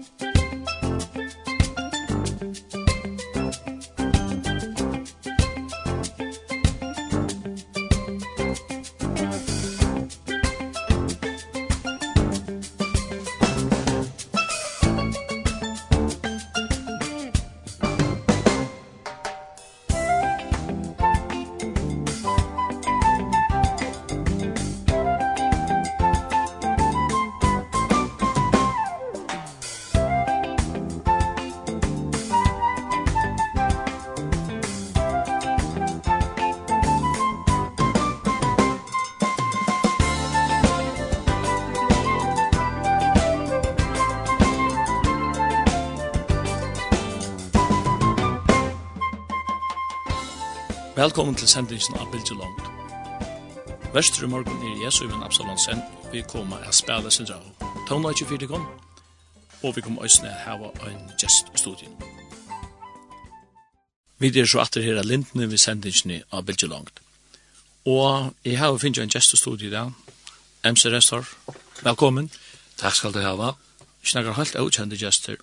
Musik Velkommen til sendingen av Bilge Lund. Vestre morgen er Jesu Ivan Absalonsen, og vi kommer å spille sin rav. Tåna ikke fyrt kom, og vi kommer også ned her og en gjest i studien. Vi er så atter her av Lindene ved sendingen av Bilge Lund. Og jeg har finnet en gjest i studien der, MC Restor. Velkommen. Takk skal du ha. Vi snakker helt utkjente gjester.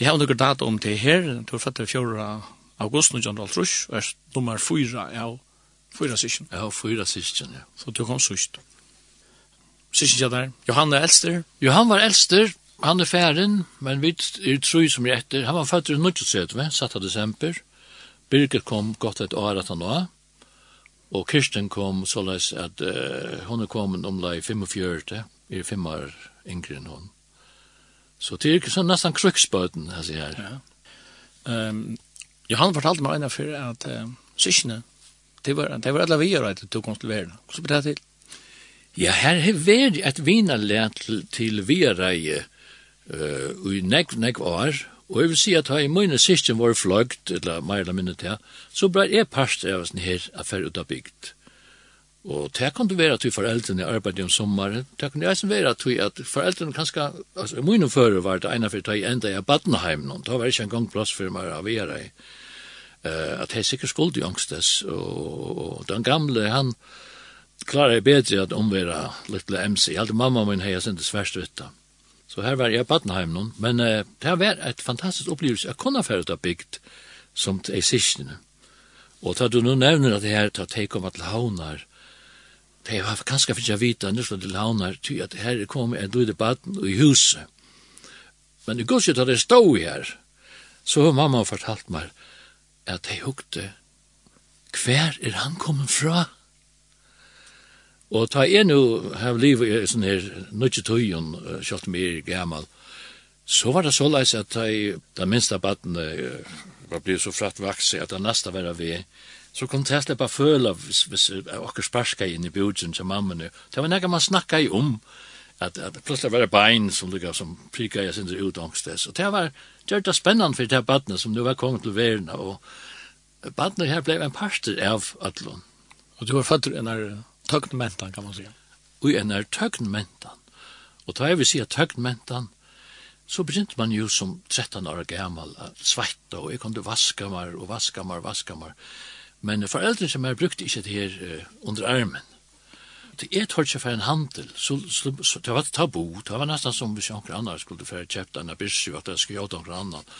Jeg har noen data om det her, du er fattig fjorda august 1903, er nummer 4 av 4 sysken? Ja, 4 sysken, ja. Så du kom sysken. Sysken kjær der. Johan er eldster. Johan var eldster. Han er færen, men vi er tru som er etter. Han var født i 1970, 7. desember. Birgit kom godt et år at han var. Og Kirsten kom så løs at uh, hun er kommet om omlai 45, er fem år yngre enn hun. Så det er ikke sånn nesten kruksbøten, jeg sier her. Ja. Um, Johan fortalte meg ennå før at uh, syskene, det var, det var alle vi gjør at det tog oss til verden. Hvordan ble det til? Ja, her har vært et vinerlæt til, til Viereie uh, i nekv, nekv år, og jeg vil si at i mine syskene var fløgt, eller mer eller mindre til, så ble jeg parst av oss her affær ut av bygd. Og det kan det være at vi foreldrene arbeider om sommeren. Det kan det være at vi at foreldrene kanskje, altså i mine fører var det ene for å ta i enda i Badenheim nå. Det var ikke en gang plass for meg å være i. Uh, at jeg sikkert skuld i angstes. Og, og den gamle, han klarer jeg bedre at omvære litt MC. Jeg hadde mamma min heier sin det svært vittet. Så her var jeg i Badenheim nå. Men uh, det har vært et fantastisk opplevelse. Jeg kunne ha vært bygd som til eisisjene. Og da du nå nevner at det her, da jeg kommer til havner, uh, Det har kanskje finnes jeg vite, nå slår det launar, ty at her kom en døde baden i huset. Men i gudset at det stod her, så har mamma fortalt meg at jeg hukte, hver er han kommet fra? Og ta jeg nå, her livet i sånn her nødje tøyen, kjøtt mer gammal, så var det så leis at jeg, da minste baden var blitt så fratt vakse at det neste var vi, så kom det släppa føla hvis, hvis okker sparska inn i bjudgen til mammene. Det var nekka man snakka i om, at, at plutselig var det bein som lukka som prika jeg sindri ut ångstes. Og det var gjør det spennende for det badne som nu var kommet til verden, og badne her blei en parster av Atlon. Og du var fattur en er tøgnmentan, kan man säga. Og en er tøgnmentan. Og da jeg vil si at tøgnmentan, så begynte man jo som 13 år gammal at sveitta, og jeg kom til vaska meg, og vaska meg, vaska meg. Men foreldre som er brukt ikke det her uh, under armen. Det er tørt seg for en handel, så, så, så det var et tabu, det var nesten som hvis noen annen skulle få kjøpt en abyrsju, at jeg skulle gjøre noen annen.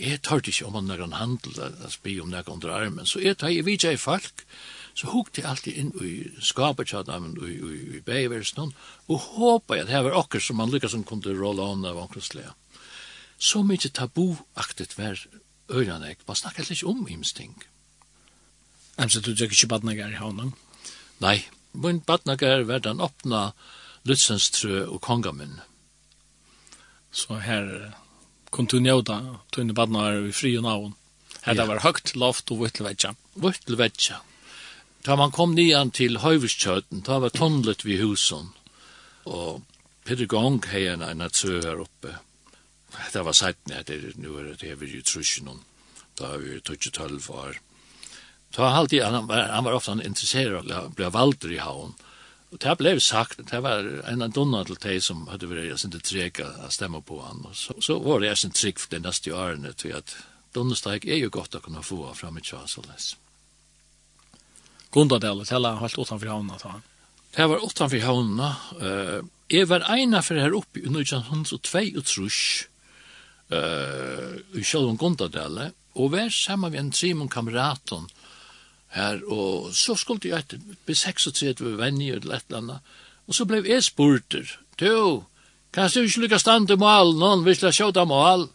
Jeg tørt ikke om noen handel, at spi om noen under armen, så jeg tar i vidtje i folk, så hukte jeg alltid inn i skapet av dem i, i, i beiversen, og håpet jeg at det var okker som man lykkes som kunne rolle an av omkring Så mye tabuaktigt var øyne, man snakket litt om himsting. Ems at du tjekk ikke badnager i havnen? Nei, mun badnager var den åpna Lutsens trø og kongamun. Så her kom du njóta, tunne badnager i fri og navn. Her det var høgt loft og vittelvetja. Vittelvetja. Da man kom nian til Høyverskjøten, da var tunnlet vi husen. Og Peter Gong hei en trø her oppe. Det var sett ned, det er nu er det her vi jo trusjen om. Da er vi 12 år. Så han alltid han var han var ofta intresserad av att bli valder i havn. Och det blev sagt det var en donna till dig som hade varit sin treka att stämma på han och så så var det en trick för det nästa åren till att Donnerstag är ju gott att kunna få fram i Charles. Gundadal han helt utanför havnen ta. Det var utanför havnen. Eh är var ena för här uppe i 1902 og trus uh, i Sjølvun Gondadale, og vær sammen med en trimon kameraton her, og så skulle jeg etter, be 36 venner eller et eller annet, og så blev jeg spurter, du, kan du ikke lykke stand til mål, noen vil jeg sjåta mal?»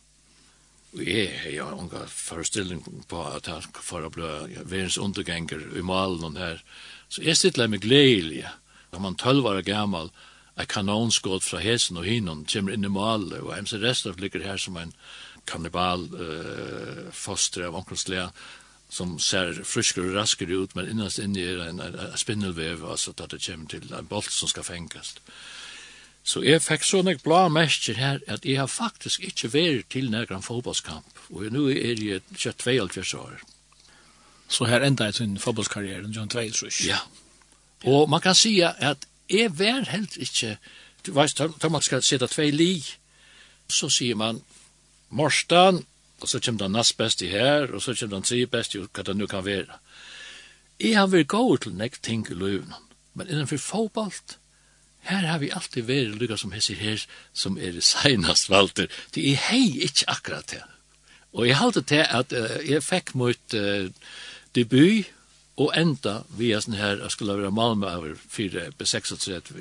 Og jeg har jo en forestilling på at han for å bli verens underganger i malen og her. Så jeg sitter med gledelig, når man tølvar er gammel, er kanonskått fra hesen og hinnen, kommer inn i malen, og MC Restaf ligger her som en kannibal uh, foster av omkringslea, som ser friskere og raskere ut, men innast inni er en, en, en spindelvev, altså at det kommer til en bolt som skal fengast. Så jeg fikk sånne blå mestjer her, at jeg har faktisk ikke vært til nærkere fotballskamp, og nå er jeg kjøtt 22 år. Så her enda jeg sin fotballskarriere, John Tveilsrush. Ja, og man kan si at jeg var helt ikke, du veist, da man skal sitte tvei li, så sier man, Morstan, og så kommer den nast best i her, og så kommer den tre best i hva det nu kan være. Jeg har vært god til nek ting i løven, men innenfor fotballt, her har vi alltid vært lykka som hesser her, som er seinast valter, det er hei ikkje akkurat det. Og jeg halte til at uh, jeg fikk mot uh, debut, og enda vi er sånn her, jeg skulle være Malmö over 4, 36,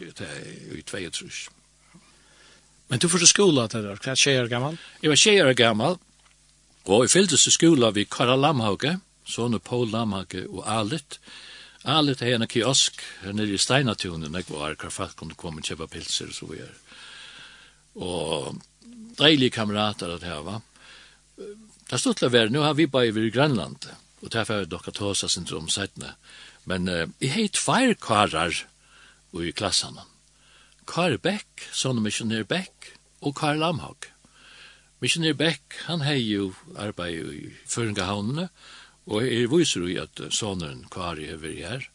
i 2, Men du får skola til det, hva er tjejer gammal? Jeg var tjejer gammal, Og i fylltes i skola vi Kara Lamhauge, sånne Paul Lamhauge og Alit. Alit er en kiosk her nere i Steinatunen, jeg var hver folk kunne komme og kjøpe pilser og så videre. Og deilige kamerater at her, va? Det stod til å være, nå har vi bare vært i Grønland, og derfor er dere tåsa syndrom settene. Men uh, jeg har tvær karar i klassene. Kar Beck, sånne misjonær Beck, og Kar Lamhauge. Missioner Beck, han hei jo arbeid i Føringahavnene, og er viser jo at sonen Kari er vi her.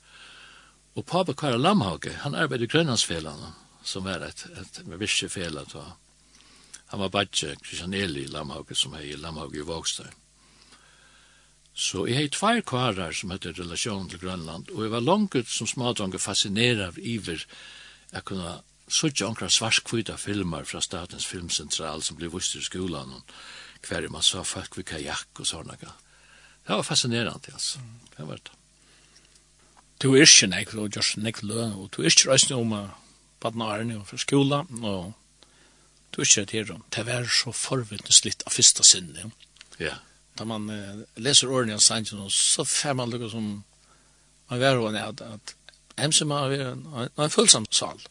Og pappa Kari Lamhage, han arbeid i Grønlandsfelene, som er et, et virkje fela da. Han var badje Kristian Eli Lamhage, som hei Lamhage i Vågstad. Så jeg har tvær kvarar som heter relasjon til Grønland, og jeg var langt som smadranger fascineret iver jeg kunne suttje onkra svarskvita filmar fra Statens Filmcentral som blei vust i skolan og hver man sa folk vi kajak og sånne. Det var fascinerande, altså. Det var det. Du er ikke nek, og gjørs nek løn, og du er ikke reisende om badnaren og fra skola, og du er ikke rett her om. Det var så forvittneslitt av fyrsta sinne. Ja. Da man uh, leser ordene av Sanchen, så fer man lukka som man var og at, at hemse man var en, en følsam sal.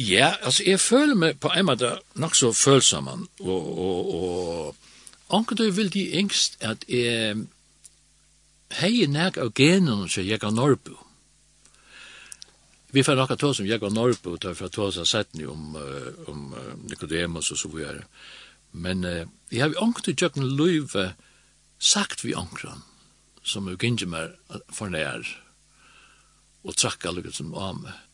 Ja, altså jeg føler meg på en måte nok så følsom, og, og, og anker du vil de yngst at jeg hei nek av genene som jeg har Norrbo. Vi får nok ta som jeg har Norrbo, tar fra tås av settene om, om uh, Nicodemus og så videre. Men uh, jeg har anker til tjøkken løyve sagt vi ankran, som jo gynger meg for nær, og trakk alle som av meg.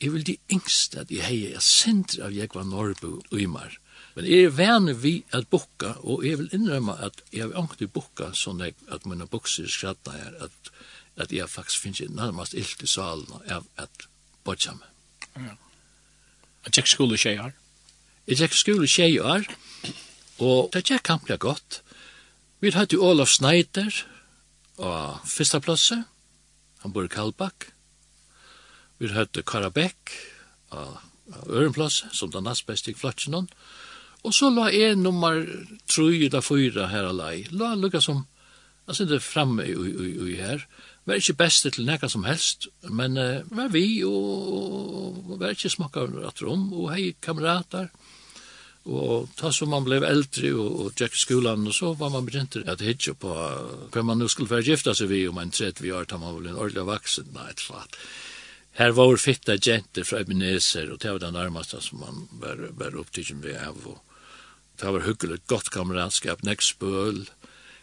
Jeg vil de yngste at jeg heier, jeg sindre av jeg var Norrbo og Ymar. Men jeg er vane vi at bukka, og jeg vil innrømme at jeg har ångt i bukka, sånn at mine bukser skratta her, at, at jeg faktisk finnes ikke nærmast illt i salen av at bodja meg. Ja. Jeg tjekk skole tjejar? Jeg tjekk skole tjejar, og det tjekk kampelig godt. Vi hadde Olaf Sneider, og fyrsta plasse, han bor i Kalbakk, Vi høyde Karabekk av, av Ørenplass, som den næst beste i flatsen Og så la jeg nummer 3 eller 4 her alai. La lukka som, jeg synes det framme i, i, i, i her, var ikke beste til nekka som helst, men uh, var vi, og, og var ikke smakka at rom, og hei kamerater, og ta som man blev eldre og, og tjekk skolan, og så var man begynt at hitje på hva man nu skulle være gifta seg vi om en vi har, ta man vel en ordentlig vaksen, nei, et slatt. Her var fitta jenter fra Ebenezer, og det var det nærmeste som man var, var opptidgen ved av. Og det var hyggelig godt kameratskap, nek spøl.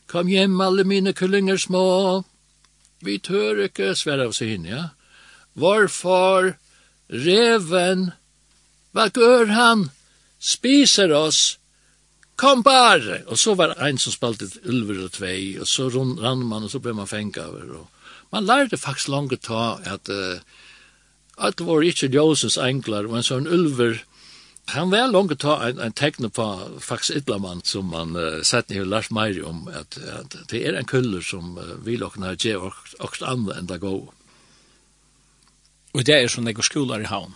Kom hjem alle mine kullinger små. Vi tør ikke, sverre av seg inn, ja. Vår far, reven, hva gør han? Spiser oss. Kom bare! Og så var en som spalte ulver og tvei, og så rann man, og så ble man fengt over. Og man lærte faktisk langt ta at... Uh, at det var ikke djøsens engler, men sånn ulver, han var langt ta en, en tegne på faktisk ytlermann som man uh, sett ned Lars Meiri om, at, at det er en kuller som uh, vi lokna gjør okst andre enn det går. Og det er sånn det skolar i havn.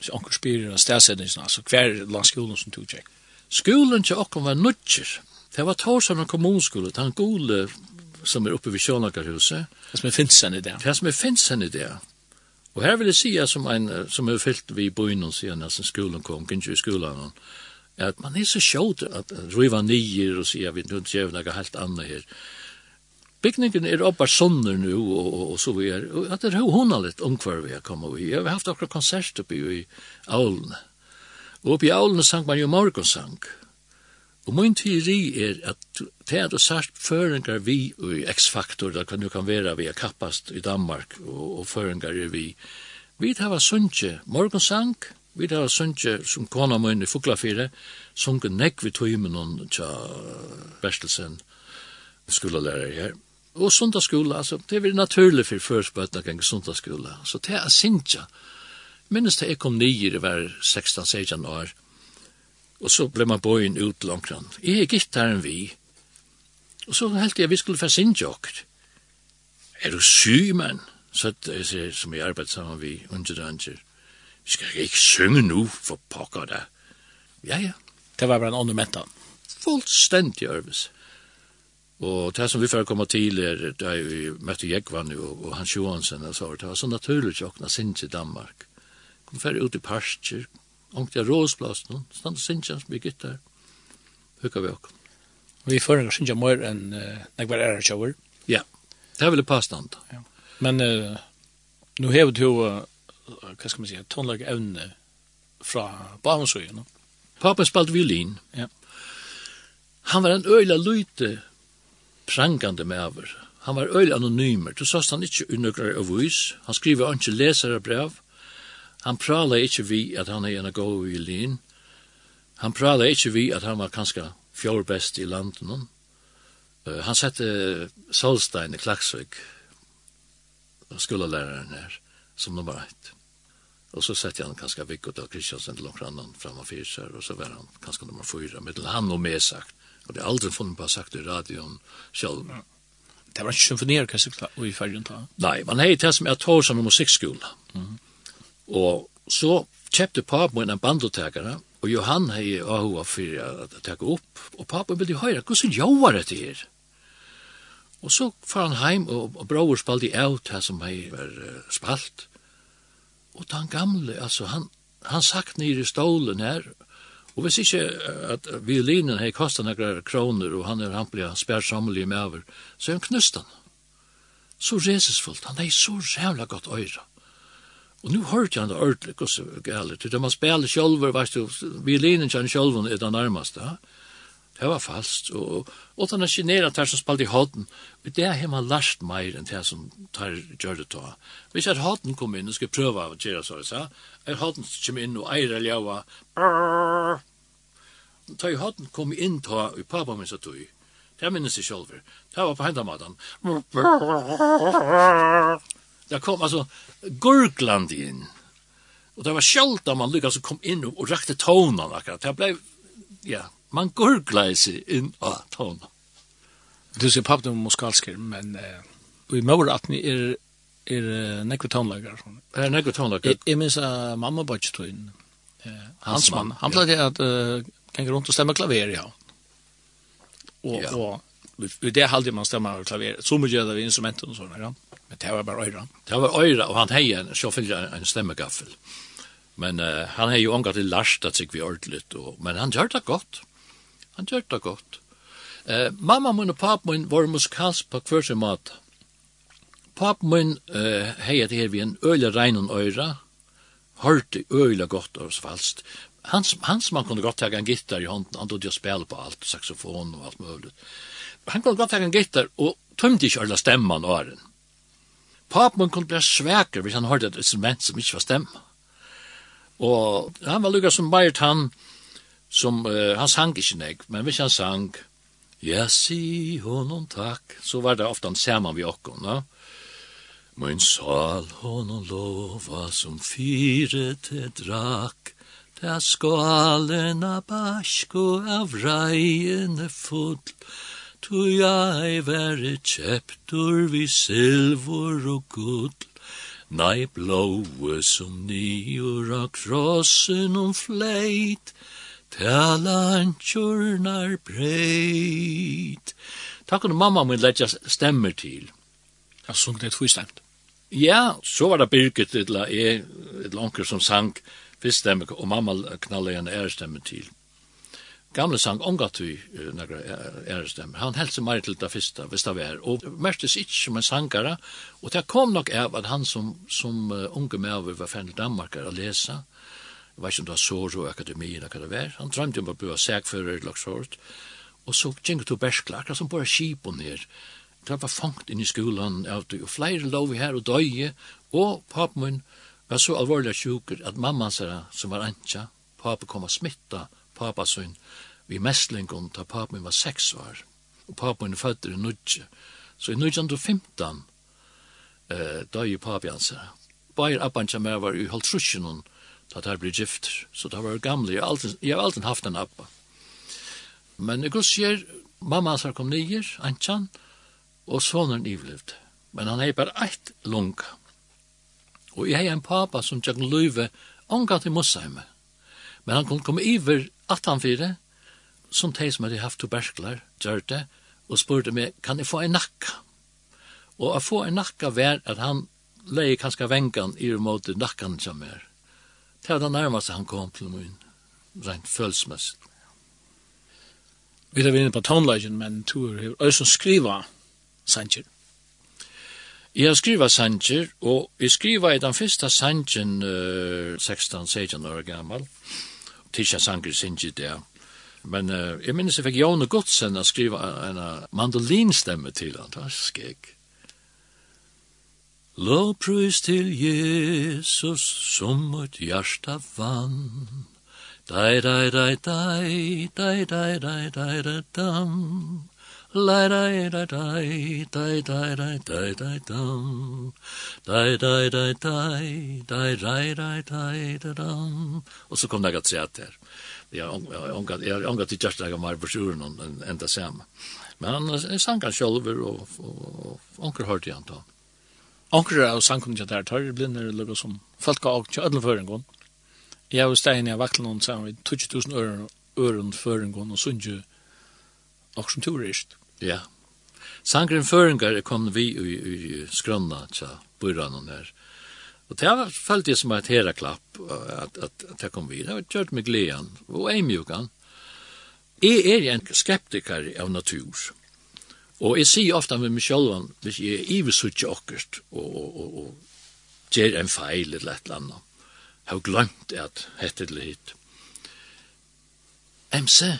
Så anker spyrir av stedsetningsna, så hver land skolen som tog tjekk. Skolen til okkom var nutjer, Det var Torsan og kommunskole, den gole som er oppe ved Sjånakarhuset. Det som er finnes i det. Det som er finnes i det. Og her vil jeg si, som en som er fyllt vi i og siden, nesten skolen kom, ikke i skolen, at man er så sjåd at riva nyer og sier, vi nu gjør noe helt annet her. Bygningen er oppe sånner nu, og, og, og så vi er, og at det er hona litt omkvar vi har kommet i. Jeg har haft akkurat konsert oppe i, Aulene. Og oppe i Aulene sang man jo morgonsang. Mm Og min teori er at det er sært føringar vi i X-faktor, det kan jo kan være vi er kappast i Danmark, og, og føringar er vi. Vi tar sunnje morgensang, vi tar sunnje som kona min i Fuglafire, sunke nekk vi tøymen hon tja Berstelsen skolelærer her. Og sundagsskola, altså, det er naturlig for førspøtna gang sundagsskola, så det er sinja. Minnes det jeg kom nye, i hver 16-16 år, og så ble man bøyen ut langt rann. Jeg er gittaren vi. Og så helt jeg vi skulle få sinjåkt. Er du syg, mann? Så jeg sier, som jeg arbeid sammen vi, under og unger, vi skal ikke synge nu for pokker da. Ja, ja. Det var bare en ånden mentan. Fullstendig arbeids. Og det som vi får komme til er, da vi møtte Jekvann og, og Hans Johansen, og så, det var så naturlig å åkne sin Danmark. Kom fer ut i parster, ångt jeg rådsplass, no? stand og sinja, vi gittar, hukka vi okkur. Vi får føringar sinja mer enn uh, nekvar er kjauer. Ja, det er vel et stand. Ja. Men uh, nu hever du, uh, hva skal man si, tonlag evne fra Bahamsøy, no? Papen spalt violin. Ja. Han var en øyla lute prangande med over. Han var øyla anonymer. Du sast han ikkje unnøkrar av vis. Han skriver ikke leserebrev. Han prala ikkje vi at han er en god i lin. Han prala ikkje vi at han var kanskje fjord best i landen. Uh, han sette Solstein i Klaksvik, skolelæreren her, som nummer ett. Og så sette han kanskje Viggo til Kristiansen til noen annan fram av fyrsar, og så var han kanskje nummer fyra, middel han og med sagt. Og det er aldri funnet på sagt i radioen selv. Ja. Det var ikke symfonier, kanskje, i ferdien da? Nei, man hei det som er tår som en musikkskola. Mm Og så kjøpte papen min en bandotekere, og Johan hei ahua for å teke opp, og papen ville høyre, hvordan gjør det her? Og så far han heim, og, og bror spalte av her som hei var uh, spalt, og den gamle, altså, han, han sagt nere i stålen her, Og hvis ikke at violinen har kostet noen kroner, og han er hampelig spærsommelig med over, så er han knust han. Så resesfullt, han er så rævla godt øyre. Og nu hørte han det ordentlig, og så gale, til man spiller sjølver, vet du, violinen kjenner sjølven er det nærmeste, det var fast, og, og den er kineret der som spalte i hodden, og det har man lært mer enn det som tar gjør det ta. Hvis at hodden kom inn og skal prøve å gjøre så, så er hodden kom inn og eier ljøva, brrrr, ta i hodden kom inn ta, og pappa min sa tog, det minnes jeg sjølver, det var på hendamaten, brrrr, det kom altså gurgland inn. Och det var sjelda man lyckas kom in och, og rakte tonan akkurat. Det blev, ja, man gurglade seg in av tonan. Du ser pappen om moskalsker, men eh, i mor att ni är er nekve tonlager. Er nekve tonlager. Jeg minns uh, mamma bare tog inn. Hans mann. Han pleide at uh, gikk rundt og stemme klaver i ja. Og, ja. og i det halde man stemma av klaveret. Så mye gjør det instrumenten og sådana. Ja. Men det var bara öra. Det var öra og han hade en sjåfyllare, en stemmegaffel. Men uh, han hade jo ångat i last at seg vi ordentligt. og, men han gjør det gott. Han gjør det gott. Uh, mamma min og pappa min var musikalsk på hver sin mat. Pappa min uh, hade det her vi en öle regn og öra. hørte öle gott og falskt hans hans man kunne gott ta en gitar i hånden, han då jag spela på alt, saxofon og alt möjligt han kunne godt ha en gitter, og tømte ikke alle stemmen og åren. Papen kunne bli sveker hvis han hørte et instrument som ikke var stemme. Og han var lukket som Bayert han, som uh, han sang ikke nek, men hvis han sang, ja, si honom takk, så var det ofte han sammen vi okko, no? Min sal honom lova som fire til drak, ta skalena basko av reiene full, tu ai veri kjeptur vi silvor og gull, nei blåe som nior av krossen om fleit, talantjurnar breit. Takk om mamma min letja stemmer til. Jeg sung det tvistemt. Ja, så var det Birgit, et eller anker som sang fyrststemmig, og mamma knallet en ærestemmer til gamle sang omgått vi uh, nagra ærestem. Han helst seg meir til det fyrsta, hvis det var. Og mertes ikke som en sangare, og det kom nok av at han som, som uh, unge med over var i Danmark å lese, jeg vet ikke om det var Soro Akademi eller hva det var, han drømte om å bli sækfører eller sort, og så gikk det berskla, akkurat som bare skipon her, det var fangt inn i skolan, og flere lov her og døye, og papen min var så alvorlig sjuker at mamma, sa, som var antja, papen kom og smitta, papa sin vi mestlingon ta papen var seks år. Og papen er født i Nudje. Så i Nudje 15 eh, døg i papen hans. Bare abban som jeg var i halvtrusjonen da det her ble gift. Så det var gamle. Jeg har alltid, jeg har alltid haft en abba. Men jeg sier, mamma hans kom nyer, Antjan, og sonen ivlevd. Men han er bare eit lunga. Og jeg er en papa som tjekk løyve ongat i Mosheime. Men han kunne komme iver at han fire, som de som hadde haft tuberklar, gjør det, og spurte meg, kan jeg få en nakka? Og å få en nakka var at han leie kanskje vengan i måte nakkan som er. Det var det nærmeste han kom til min, rent følelsmessig. Vi er inne på tonelagen, men to er jo også skriva sanger. Jeg har skriva sanger, og jeg skriva i den første sangen, uh, 16-16 år gammel, tisja sanger sinji det. Men uh, jeg minnes jeg fikk Jone Godsen å skrive en mandolinstemme til han, det var skik. Lovprys til Jesus som mot hjärsta vann. Dai, dai, dai, dai, dai, dai, dai, dai, dai, dai, dai, la dai dai dai dai dai dai dai dai da dai dai dai dai dai dai dai dai dai da og så kom det att säga där jag ångat jag ångat i just like my version on and the same men han sang han själv og onkel hørte han då onkel och sang kunde jag där tar blinder eller som folk og ödlen för en gång jag var stägen jag vaktade någon så 2000 öron öron för en og och sunju Och som turist. Ja. Sangren føringar er kommet vi i, i, i skrønna tja burranen her. Og det var følt jeg som et heraklapp at, at, at jeg kom vi. Det var kjørt med glean og eimjukan. Jeg er en skeptiker av natur. Og jeg sier ofta med meg sjølvan hvis jeg er ivesutje okkert og, og, og, og gjør en feil eller et eller annet. Jeg har glemt at hette det litt. MC,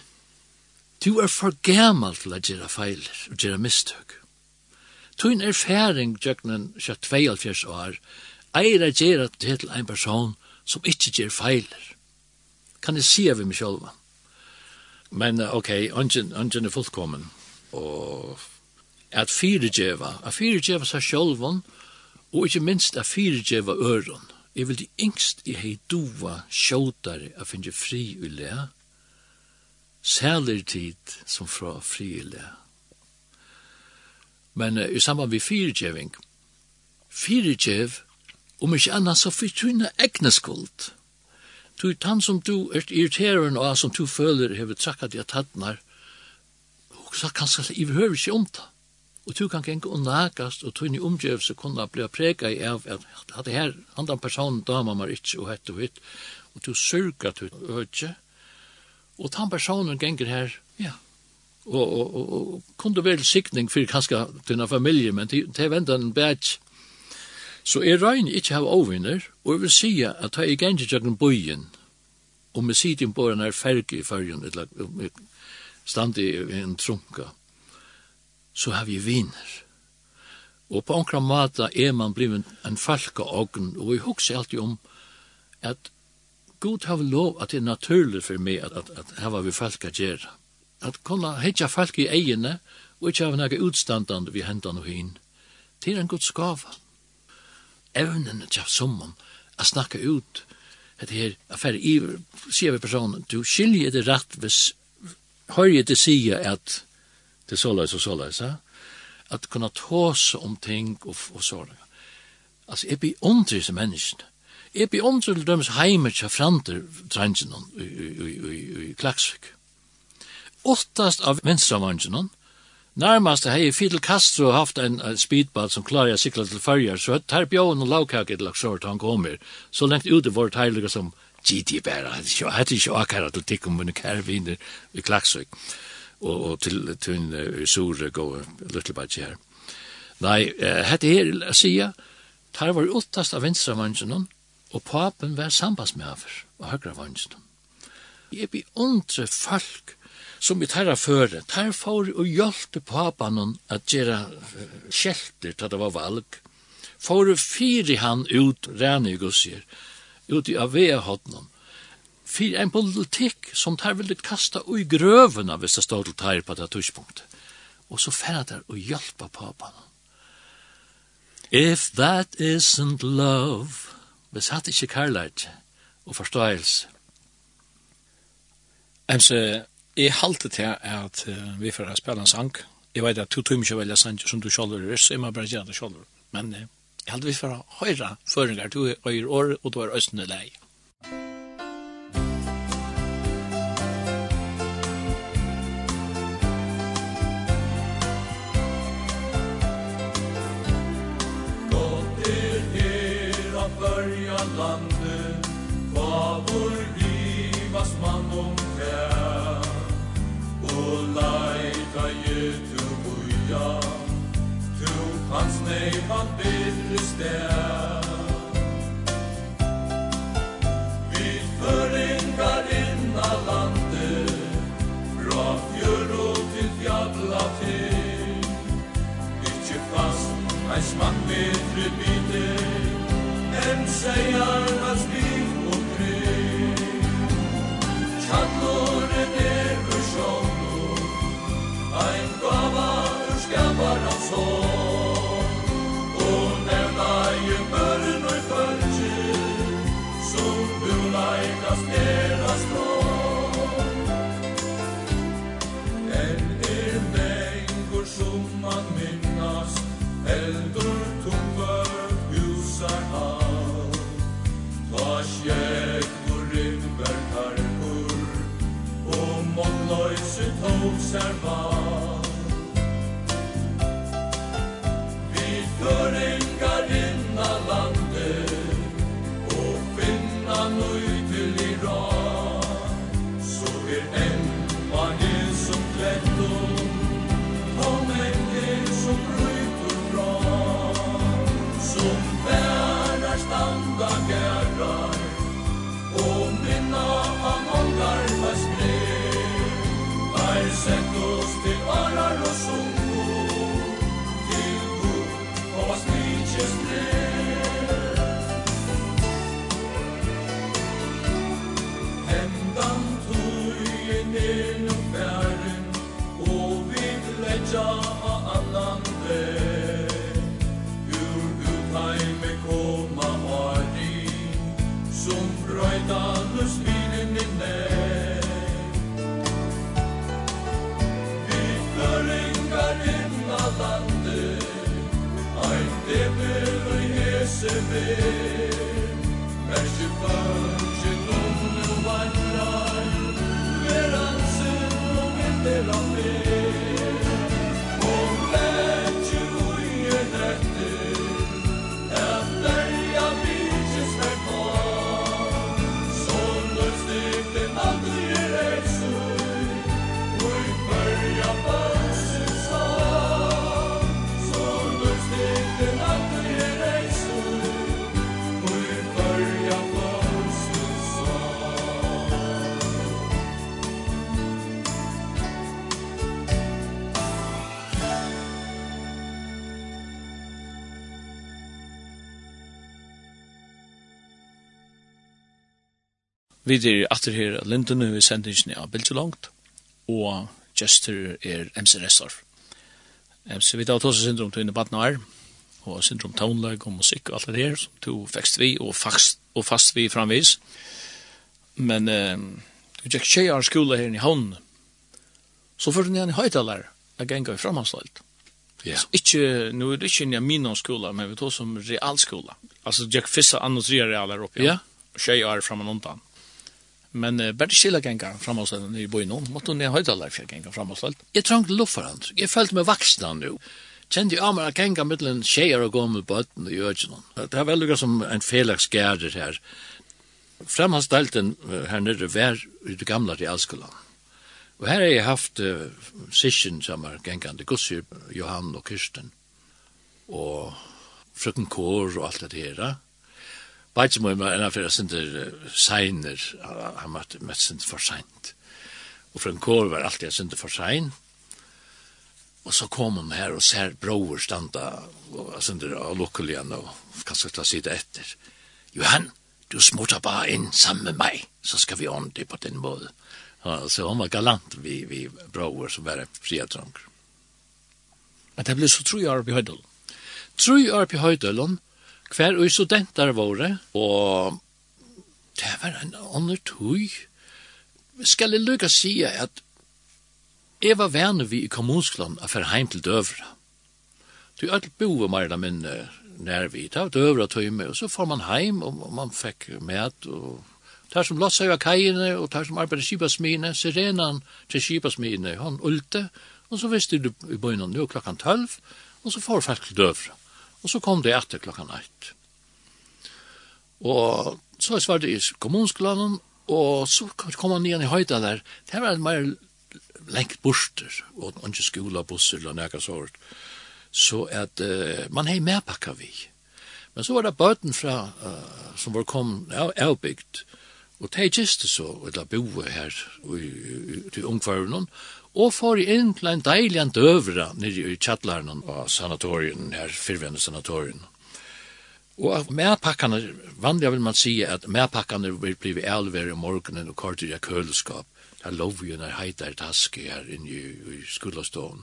Du er for gammal til at gjøre feiler og gjøre mistøk. Tun erfaring jøgnen sja 72 år eier at gjøre til en person som ikke gjør feiler. Kan jeg si av meg sjølva? Men ok, ungen er fullkommen. Og at fyregjeva, at fyregjeva seg sjølvan, og ikke minst at fyregjeva øron. Jeg vil de yngst i hei duva sjåtare a finne fri ulle, sæler tid som fra friile. Men uh, i samband med fyrirgjeving, fyrirgjev, om ikke annan så fyrt du inna egne skuld. Du er tann som du er irriterende og som du føler hever trakkat i at hattnar, og så kan i behøver ikke om det. Og du kan genka og nagast, og tunni omgjevelse kunne bli prega i av at hatt her, handan personen dama mar ikke, og hett og hitt, og du sørgat ut økje, Og den personen genger her, ja, og, og, og, og kunne være sikning for kanskje denne familie, men til, til venter en bæt. Så jeg regner ikke av overvinner, og jeg vil si at jeg genger til den bøyen, og med siden på den her ferge i fargen, eller stand i en trunka, så har vi viner. Og på omkring måte er man blivet en falka ogn, og jeg husker alltid om at god har lov at det er naturlig for meg at, at, at her var vi folk at gjøre. At kunne hitja folk i egene, og ikke ha noe utstandande vi hendan og hin. Det er en god skava. Evnen til sommeren, at snakka ut, at det her, affære færre iver, sier vi personen, du skiljer det rett hvis høyre det sier at det er såleis og såleis, ja? at kunna tåse om ting og, og såleis. Altså, jeg blir ondre som menneskene Jeg blir åndre til dømes heime til frander trængen i Klaksvik. Åttast av venstramangen, nærmast hei Fidel Castro haft en speedball som klarer jeg sikla til fyrjar, så tar bjån og lavkak et lagt sår til han kommer, så lengt ute vårt heiliga som GT bæra, hette ikke akkara til tikk om tikkum, kære viner i Klaksvik, og og til tunn sure gå little bit her. Nei, hette her, sier, tar var uttast av venstramangen, Og papen var sambandsmæver og høyre vannstum. Jeg beundre folk som vi tar føre, tar for og hjelpte papen at gjøre kjelter til det var valg. For og han ut, rene i gussier, ut i avea hodnen. Fyri en politikk som tar veldig kasta ui grøvene hvis det stod til tar på det tørspunktet. Og så færa der og hjelpe papen. If that isn't love, hvis hatt ikke kærleid og forståelse. Emse, jeg halte til at uh, vi får spela en sang. Jeg vet at du tror ikke velja sang som du selv er, så jeg må bare gjøre det selv. Men uh, jeg halte vi får høyra føringar, du er øyre år og du er østende lei. landet Hva vår livas mann om kær Og leita gjetu buja Tu hans nei han bedre stær. Vi føringar inna landet Fra fjör og til fjalla til. Ikkje fast ein smakk med Say I must serva Freudanus minen in meg Vi fløringar inn landet Ein debel og hese vei Mersi fangen nu vandrar Veransen og vinter av Vi er atter her av Lindene, vi sender ikke av Bildt langt, og gestur er MC Restorf. MC vi tar tås syndrom til innebatten her, og syndrom taunlag og musikk og alt det her, som to vekst vi og fast, og fast vi framvis. Men eh, vi tjekk tjejar skola her i havn, så fyrir ni han i høytalar, jeg genga i framhanslalt. Ja. Så ikke, nu er det ikke ni min skola, men vi tar som realskola. Altså, tjekk fissa annos tre her oppe, ja. Yeah. Tjejar framhanslalt. Men uh, bare stille genga framåtställen i byn om. Måtte hun ned høydaler for genga framåtställen. Jeg luft luffer han. Jeg følte meg vaksna nu. Kjente jeg av meg at genga mittelen tjejer og gommel bøtten ikke noen. Det er veldig som en felaks gærer her. Fremhandsdelten her nere var i det gamle realskolan. Og her har jeg haft uh, sisjen sammen gengande gusser, Johan og Kirsten, og frøkken Kår og alt det her. Bare må jeg enn for sinter sender seiner, han var møtt sinter for seint. Og for en kår var alltid sinter for sein. Og så kom hun her og ser broer standa, og sinter av lukkelig igjen, og kanskje ta sida etter. Johan, du smutter bare inn sammen med meg, så skal vi ordne det på den måten. Ja, så hon var galant vi, vi broer som var fria dronker. Men det ble så tro jeg oppi høydelen. Tro år i høydelen, hver og studenter våre, og det var en annen tog. Skal jeg lykke sige at jeg var venner vi i kommunskland og fer heim til Døvra. Du alt boer mer eller mindre nær vi. Det var Døvra med, og så får man heim, og man fikk med, og tar som lossar av kajene, og tar som arbeider kibasmine, sirenan til kibasmine, han ulte, og så visste du i bøynen, nå klokkan tølv, og så får folk til Døvra. Og så kom det etter klokka natt. Og så jeg svarte i kommunskolanen, og så kom han igjen i høyda der. Det var en mer lengt borster, og ikke skola, busser eller nekka sånt. Så at uh, man hei medpakka vi. Men så var det bøten fra, uh, som var kom ja, avbygd, og det er så, eller det her i, i, i, og får inn til en deilig en døvra nere i kjattlaren av sanatorien, her fyrvende sanatorien. Og medpakkene, vanlig vil man si at medpakkene vil bli elver i morgenen og kort i køleskap. Det er lov jo når heitar taske her inne i, i skolastån.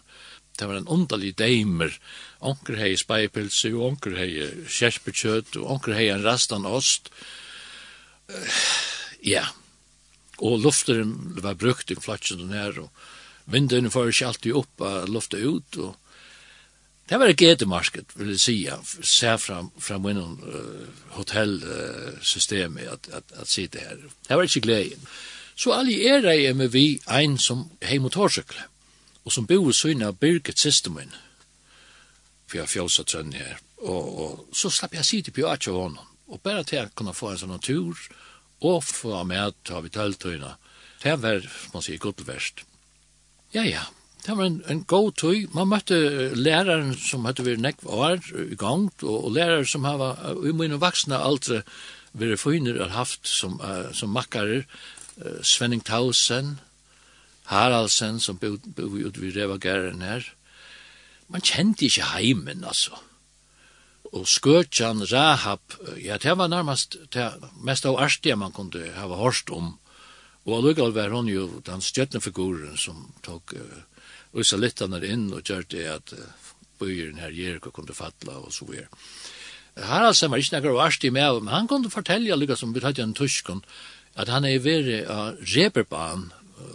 Det var en underlig deimer. Onker hei speipelse, og onker hei kjerpekjøtt, og onker hei en rastan ost. Ja, og lufteren var brukt i flatsen og nær, og Vinden får ikke alltid opp og lufta ut, og det var et getemarked, vil jeg si, se fram, fra min uh, hotellsystemet uh, at, at, at sitte her. Det var ikke gleden. Så allierer jeg med vi ein som hei motorsykle, og som bor i syna Birgit Sistemin, for jeg fjolsa trønn her, og, og så slapp jeg sitte på at jeg honom, og bare til å kunne få en sånn tur, og få med til å ha vi tøltøyna, det var, man sier, godt verst. Ja, ja. Det var en, en god tøy. Man møtte læreren som hadde vært nekv år i gang, og, og lærere som hava, i mine vaksne aldre, vært fynir har haft som, uh, som makkarer, uh, Svenning Tausen, Haraldsen, som bodde bo ut ved Revagæren her. Man kjente ikke heimen, altså. Og Skøtjan, Rahab, ja, det var nærmest det mest av arstige man kunne hava hørt om Og allikevel var hon jo den stjøtnefiguren som tok uh, usalittaner inn og gjør det at uh, bøyeren her Jericho kunne fatla og så videre. Haraldsen var ikke nekker varst i med, men han kunne fortelle allikevel som vi hadde en tyskon, at han er veri av uh, Reberban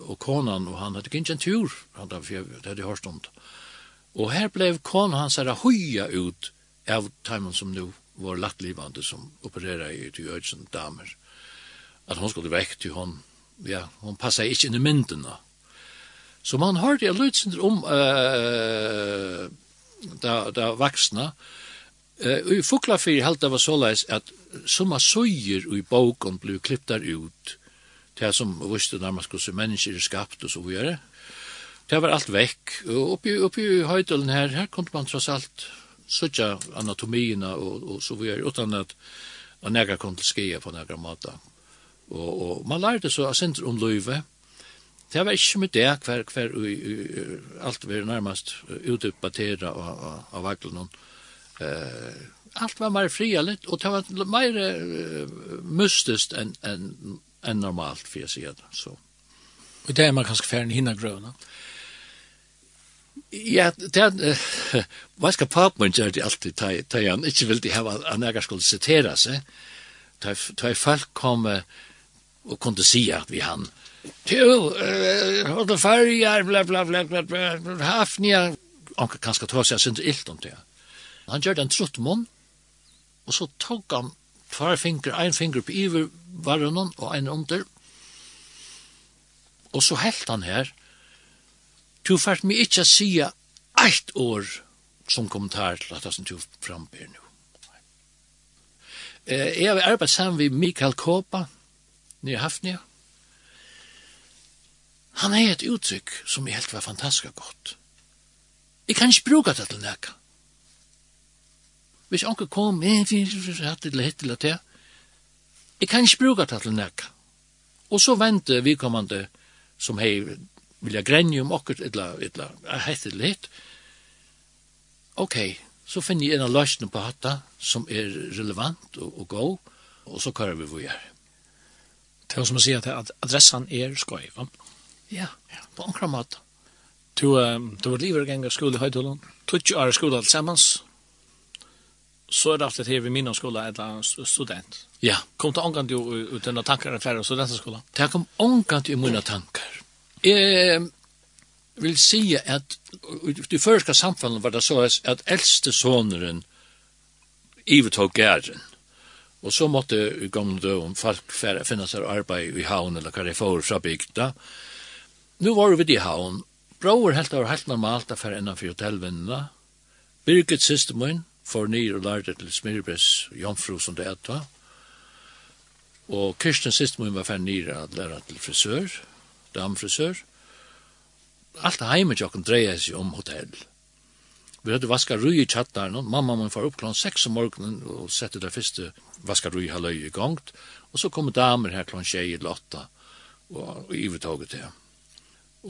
og konan, og han hadde ikke en tur, han hadde hørt om det. Og her blev konan hans her høya ut av timen som nu var lattlivande som opererar i til Øydsson damer. At hon skulle vekk til hon ja, hon passar ikkje inn i myndene. Så man har det løytsinder om uh, da, da vaksna, Uh, I Fuglafyr held det var såleis at summa søyer i boken blir klipptar ut til som visste nærmast hvordan mennesker er skapt og så videre. Det var alt vekk. Og oppi, oppi i høydelen her, her kunne man tross alt søtja anatomierna og, og så videre, utan at, at nega kom til skia på nega matar. Og, og man lærte så av senter om løyve. Det var ikke med det hver, hver u, u, alt var nærmest utdebatteret av, av, av vaglene. Uh, alt var mer fria litt, og det var mer uh, mystisk enn en, en normalt, for jeg sier det. Så. Og det er man kanskje ferdig hinna grøna? Ja, det er, uh, hva skal papen gjøre det alltid, da han ikke ville hava han jeg skulle sitere seg, da folk kom uh, og kunde säga at vi han till og det farger bla bla bla bla bla hafnia och kanskje ta seg synd ilt om det. Han gjorde en truttmon og så tok han tvær finger ein finger på iver varannan og ein under. og så helt han her Du färt mig inte att säga ett år som kommentar til at han tog frambyr nu. Eh, jeg har arbeidt sammen med Mikael Kåpa, nye Hafnia. Han er et uttrykk som er helt var fantastisk godt. Jeg kan ikke bruke det til nækka. Hvis anker kom, jeg har det til hitt til det, jeg kan ikke bruke det til nækka. Og så vente vi kommande som hei vilja grenje om okkur etla, etla, hett etla hitt. Ok, så finn jeg en av løsene på hatta som er relevant og, og god, og så kører vi vore Det er som å si at adressan er skøyv. va? ja, på omkring måte. Du, um, du var livet gang av skole i Høytullen. Tutsi er skole alt sammans. Så er det alltid her ved min skole et eller annet student. Ja. Kom til omkring du ut denne tankar enn flere studentskolen? Det kom omkring du i mine tankar. Jeg vil si at i første samfunnet var det så at eldste soneren ivetog gæren. Og så måtte i gamle døven folk finne seg arbeid i havn eller hva de får fra bygda. Nå var vi i havn. Brauer helt av helt normalt at fære innanfor hotellvinnene. Birgit Sistemoen får nyr og lærte til Smirbres jomfru som det etta. Og Kirsten Sistemoen var fære nyr at lære til frisør, damfrisør. Alt heimet jokken dreier seg om hotell. Vi hadde vaska rui i tjattaren, og mamma min far opp klant 6 om morgenen og sette det første vaska rui halvøy i gongt, og så kom damer her klant tjei i lotta og ivertoget til.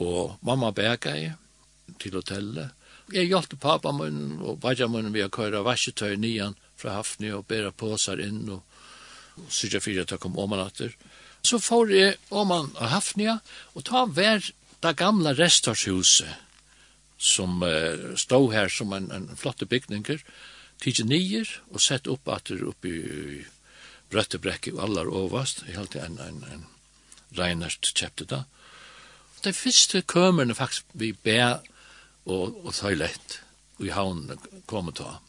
Og mamma bega i til hotellet. Jeg hjelpte pappa min og baja min ved å køyre vasketøy nian fra Hafni og bæra påsar inn og, og syrja fyrir at jeg kom omanatter. Så får jeg oman av Hafnia og ta hver det gamla restarshuset som uh, stod her som en, en flotte bygninger, tidsi nyer og sett opp at det oppi i og allar ovast, i halte en, en, en reinert kjepte da. De første kømerne faktisk vi bæ og, og tøylett i havnen kom ta.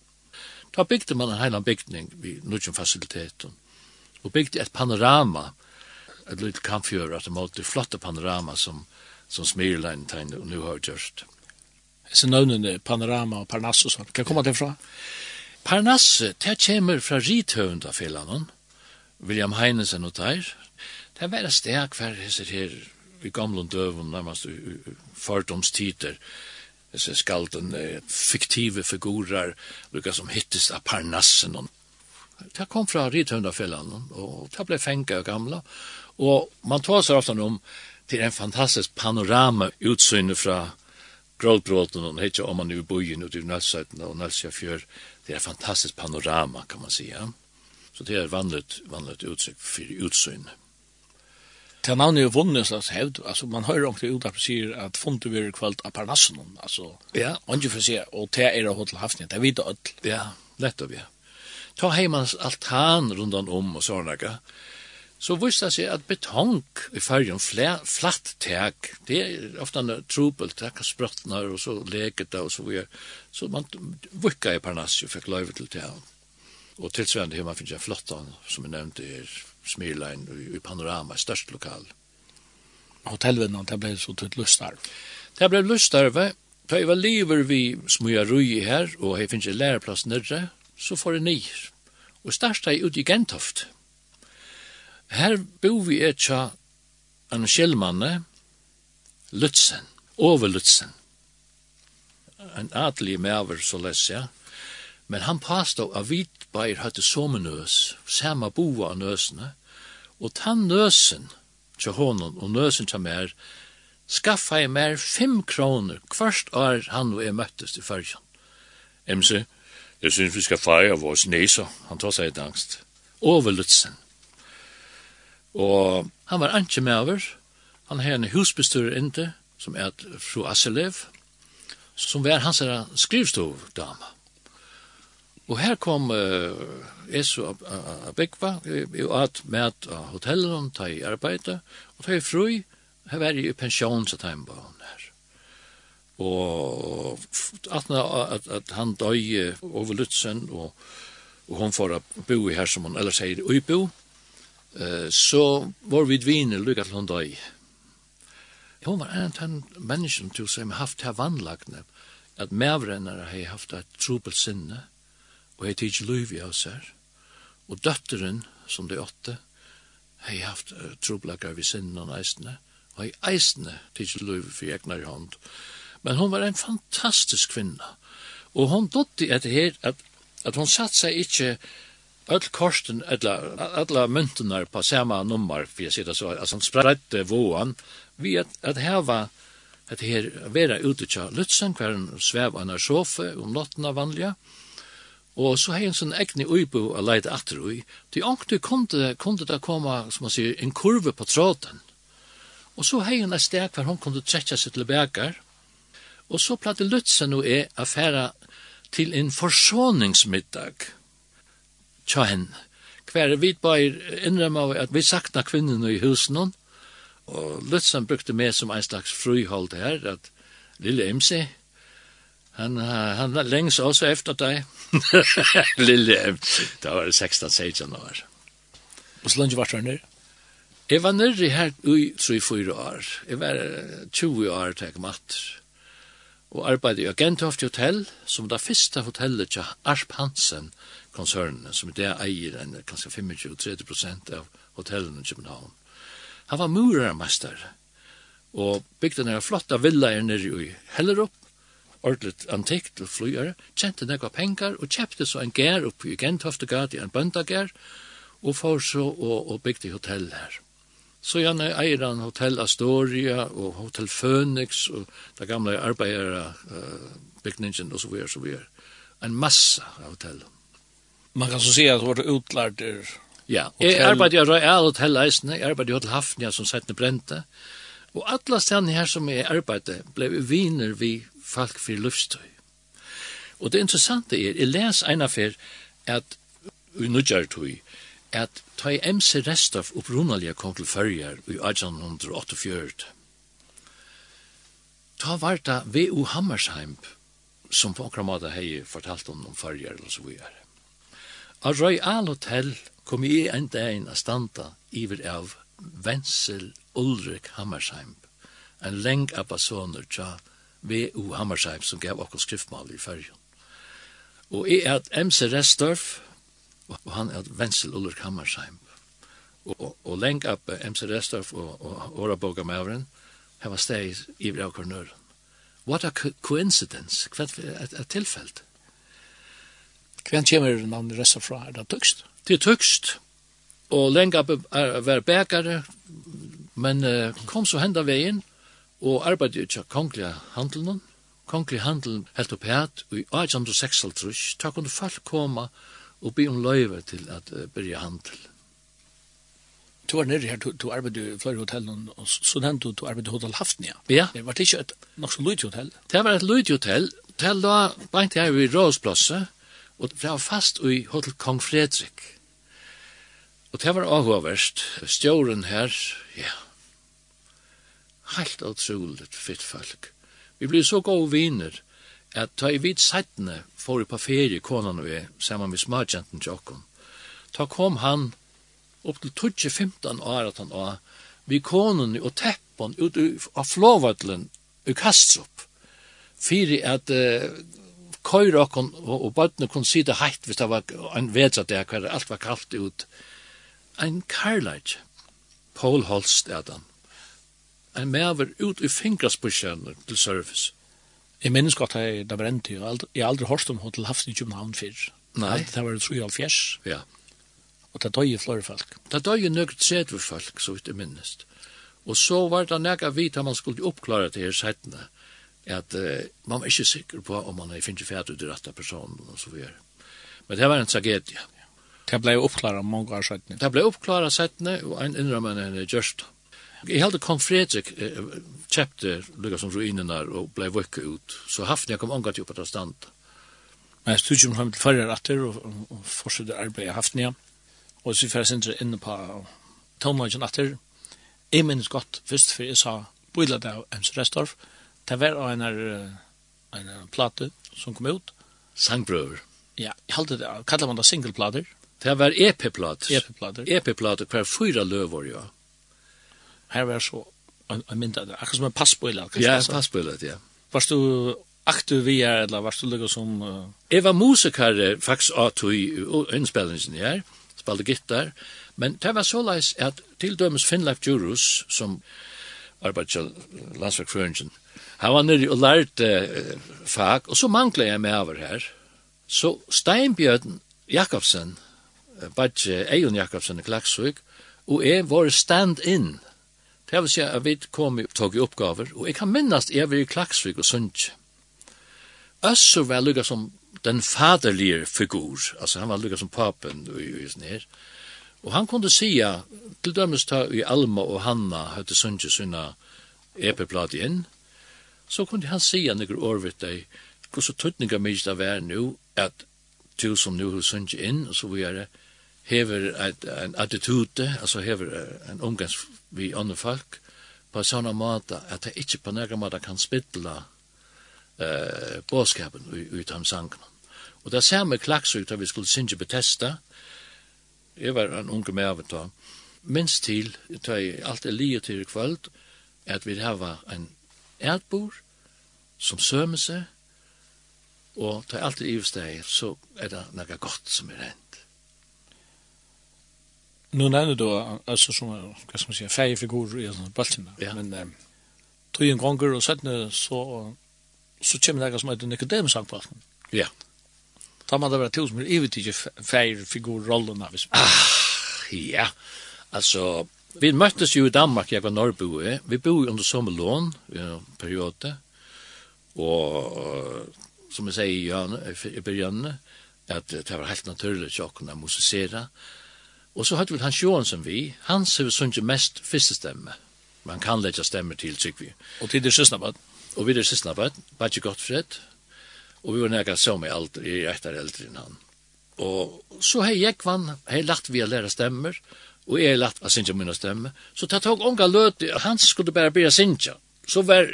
Da bygde man en heilan bygning vi nudjum fasiliteten og bygde et panorama, et lite kampfjør at det måtte flotte panorama som, som Smirlein tegnet og nu har gjørst så nøvnene Panorama og Parnassus. Kan komme det fra? Parnasse, det kommer fra rithøvende av William Heinesen og Teir. Det er et steg hver hesser her i gamle døven, nærmest fordomstider. disse skalden, fiktive figurer, brukar som hittes av Parnassen. Det kom fra rithøvende av og det ble fengt av gamla. Og man tar seg ofte om til en fantastisk panorama utsynet fra grådbråten och hittar om man nu i bojen ute i Nalsöjten och Nalsöja för Det är fantastiskt panorama kan man säga. Så det är vanligt, vanligt utsikt för utsyn. Det här är ju vunnen slags hävd. Alltså man hör om det utan precis att vi blir kvalt av parnassen. Alltså, ja. Onge för sig. Och det är det hållet havsningen. Det vet öll. Ja, lätt av ja. Ta hemans altan rundan om och sådana så visste det seg at betong i fargen, flatt tag, det er ofte en trubel, det kan sprøttene og så leket det og så videre. Så man vukka i Parnassi og fikk løyve til det. Og tilsvarende her man finner en flottan, som jeg nevnte her, Smirlein i Panorama, størst lokal. Hotellvinnan, det ble så til lustar. Det ble lustarve, da jeg var liver vi smøya rui her, og jeg finner læreplass nere, så får jeg nir. Og starta jeg ut i Gentoft, Her bo vi etja en skjellmanne, Lutzen, over Lutzen. En adelig maver, så les jeg. Men han påstod at vi bare hadde sommernøs, samme boa av nøsene, og ta nøsen til honom og nøsen til mer, skaffa jeg mer fem kroner kvart år han og jeg møttes i fyrjan. Emse, jeg synes vi skal feire av oss nesa, han tar seg et angst. Over Lutzen. Og han var ikke med over. Han har en husbestyrer inte, som er fru Asselev, som var hans skrivstovdama. Og her kom uh, Esu Abekva, i at med av hotellet om, ta i arbeid, og ta i fru, her var i pensjon, så ta i barn her. Og at, at, at han døg over Lutzen, og, og hun får bo her som hun ellers sier, i bo, så var vi dviner lykka til hun døy. Hun var en av den mennesken til som haft her vannlagene, at medvrennere har haft et trobel sinne, og har tidsi luiv i oss her, og døtteren, som det åtte, har haft uh, trobelager ved sinne og eisene, og har eisene tidsi luiv for egnar i hånd. Men hun var en fantastisk kvinna, og hun dotti etter her at, at hun satt seg ikkje, öll korsten alla alla myntunar på samma nummer för jag sitter så alltså han spredde våan vi att att här att här vara ute och lutsen kvällen sväva en sofa om natten av vanliga. Och så har en sån äckne uibo att leta efter i till ankte kunde kunde det komma som man säger en kurva på tråden och så har en stärk för hon kunde träcka sig till bägar och så platte lutsen och är affära till en försoningsmiddag tja henne. Hver vi bare innrømmer at vi sakna kvinnerne i husen og Lutzen brukte meg som en slags fruhold her, at Lille MC, han, han lengs også efter deg. Lille MC, da var det 16-16 år. Og så langt var det nere? Jeg var nere her i 3-4 år. Jeg var 20 år til jeg matt. Og arbeidde i Agentoft Hotel, som det første hotellet til Arp Hansen, konsernene som i det eier en kanskje 25-30% av hotellen i København. Han var murermester, og bygde denne flotta villaer nere i Hellerup, ordentligt antikt og flyere, kjente nekva pengar og kjøpte så en gær oppe i Gentoftegard i en bøndagær, og får så og, og bygde hotell her. Så gjerne eier han Hotell Astoria og Hotell Phoenix og det gamle arbeidere uh, bygningen og så videre, så videre. En massa av hotellene. Man kan så säga att vårt utlärd är... Ja, jag arbetar ju Royal Hotel Eisen, jag arbetar ju Hotel Hafnia som sätter brände Och alla ställen här som är arbetar blev viner vi folk för luftstøy. Och det intressanta är, i läs en affär att i Nudjartøy, at ta i MC Restov upprunaliga kom til fyrjar i 1848. Ta var det V.U. Hammersheim som på akkurat måte hei fortalt om om fyrjar eller så videre. A Royal Hotel kom i en dag a standa iver av Vensel Ulrik Hammersheim, en leng abbasoner tja V.U. Hammersheim som gav okkur skriftmal i fyrjon. Og i er at MC Restorff, og han er Wenzel Vensel Ulrik Hammersheim. Og, og leng av MC Restorff og, og Åraboga Mavren, her var steg iver av kornøren. What a coincidence, hva er tilfelt? Hvem kommer navnet resten fra? Er det tøkst? Det er tøkst, og lenge er være bækare, men uh, kom så henda veien, og arbeidde ikke kongelige handelen. Kongelige handelen helt opp her, og i 1856, da kunne folk komme og be om løyve til at uh, byrja handel. Du var nere her, du, arbeidde i flere hotellen, og så nevnte du, du arbeidde i Hotel Haftnia. Ja. Det var ikke et nok så lydhotell? Det var et lydhotell. Det la beint her i Rådsplasset, og det var fast i Hotel Kong Fredrik. Og det var avhåverst, stjåren her, ja, helt utroligt fitt folk. Vi blev så gode viner, at ta i vid settene for på ferie konan vi, saman med smartjanten Jokken, Ta kom han upp til 20-15 år at han var, vi konan og teppan ut av flåvatlen i Kastrup, fyrir at uh, køyre okkon og, og bøttene kunne si det heitt hvis det var en vedsatt der, hver alt var kaldt ut. Ein karlaj, Paul Holst er den. Ein mever ut i fingrasbusjen til service. Jeg minnes godt at det var en tid, jeg har aldri hørt om henne til havsen i København før. Nei. Det var tro i all fjers. Ja. Og det døg i flere folk. Det døg i nøkker tredje folk, så vidt jeg minnes. Og så var det nekka vidt at man skulle oppklare det her settene at uh, man er ikke sikker på om man er finnes fæt ut i rette personen og så videre. Men det var en tragedie. Det ble oppklaret mange år siden. Det ble oppklaret settene, og en innrømmende enn gjørst. Jeg held Kong Fredrik eh, kjøpte lukka som ruinen der og ble vøkket ut, så haften jeg kom omgatt jo på det stand. Men jeg stod ikke om til førre retter og, og fortsatte arbeidet haften jeg, og så fyrir sindre inne på tonelagen etter. Jeg minnes godt først, for jeg sa, bøyla av Ems Restorff, Det var en, en plate som kom ut. Sangbrøver. Ja, jeg halte det. Kallar man det singleplater? Det var EP-plater. EP-plater. EP-plater hver fyra løver, ja. Her var så en, en mindre, akkurat som en passbøyla. Ja, en passbøyla, ja. Varst du aktu vi er, eller varst du lukka som... Uh... Jeg var musikare faktisk av tog innspillingen her, spalte gittar, men det var så leis at til dømes Finnleif Djurus, som arbeidsja landsverkføringen, Han var nere og lærte uh, fag, og så manglet jeg med over her. Så Steinbjørn Jakobsen, uh, bare Eion Jakobsen i Klaksvik, og jeg var stand-in. Det vil si at vi kom og tog i oppgaver, og jeg kan minnast jeg var i Klaksvik og Sundtje. Øsser var lukket som den faderlige figur, altså han var lukket som papen og, og, sånn her. Og han kunde sia, til dømes ta i Alma og Hanna, høyte Sundtje sina epeplati inn, så kunne han si han ikke året deg, hvor så tøtninga mykje det var nu, at du som nu har sunnet inn, og så videre, hever et, en attitude, altså hever en omgangs vi andre folk, på sånne måte at jeg ikke på noen måte kan spytle eh, bådskapen ut av sangen. Og det samme klaks da vi skulle synge betesta, jeg var en unge med av å ta, minst til, da i alt er livet til kvöld, at vi har en ætbor, som sømer seg, og ta alt i ivstegir, så er det noe godt som er hendt. Nu nevner du, altså som, hva skal man si, feie figurer i sånne baltina, ja. men um, tog en gonger og settene, så, så kommer det som heter Nicodemus-sangbalten. Ja. Da man det være til som er ivetidje feie figurer rollene, hvis man... Ah, ja, altså, Vi møttes jo i Danmark, jeg var norrboe. Vi bor under samme lån i en periode. Og som jeg sier i begynne, at det var helt naturlig til å kunne musisere. Og så hadde vi Hans Johansson vi. Han ser vi sånn mest første stemme. Man kan legge stemmer til, tykker vi. Og til det siste bad. Og vi er det siste på Bare ikke godt fred. Og vi var nærkere så med alder, i etter eldre enn han. Og så har jeg kvann, har lagt vi å lære stemmer. Og og jeg lagt av sinja minna stemme, så ta tog unga løte, og han skulle bare bli sinja. Så var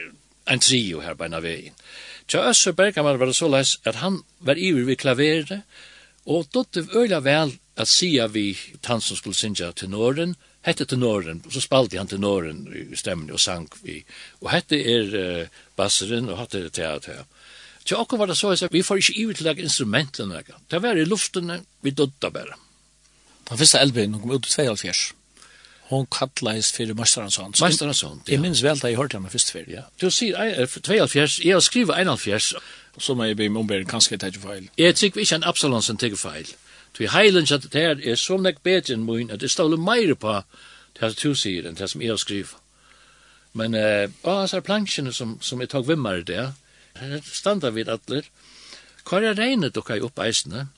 en trio her beina veien. Tja Øsser Bergman var det så leis at han var iver ved klaveret, og dotte øyla vel at sia vi han som skulle sinja Norden, hette tenoren, så spalte han tenoren i stemmen og sang vi. Og hette er uh, basseren, og hette er teater. Tja okkur var det så leis at vi får ikke iver til instrumentene, det var i luftene, vi dotta bare. Den første elben, hun kom ut i 72. Hon kallades for Møsteransson. Møsteransson, ja. Jeg minns vel da jeg hørte henne først før, ja. Du sier 72, jeg har skrivet 71, så må jeg be om ombæren kanskje jeg tar feil. Jeg tykker ikke en Absalon som tar feil. Du heilen at det her er så nek bedre enn min, at det ståler meir på det som du sier enn det som jeg har skrivet. Men eh, av disse plansjene som, som jeg tar vimmer det, her standa vid atler, hva er regnet dere opp eisene?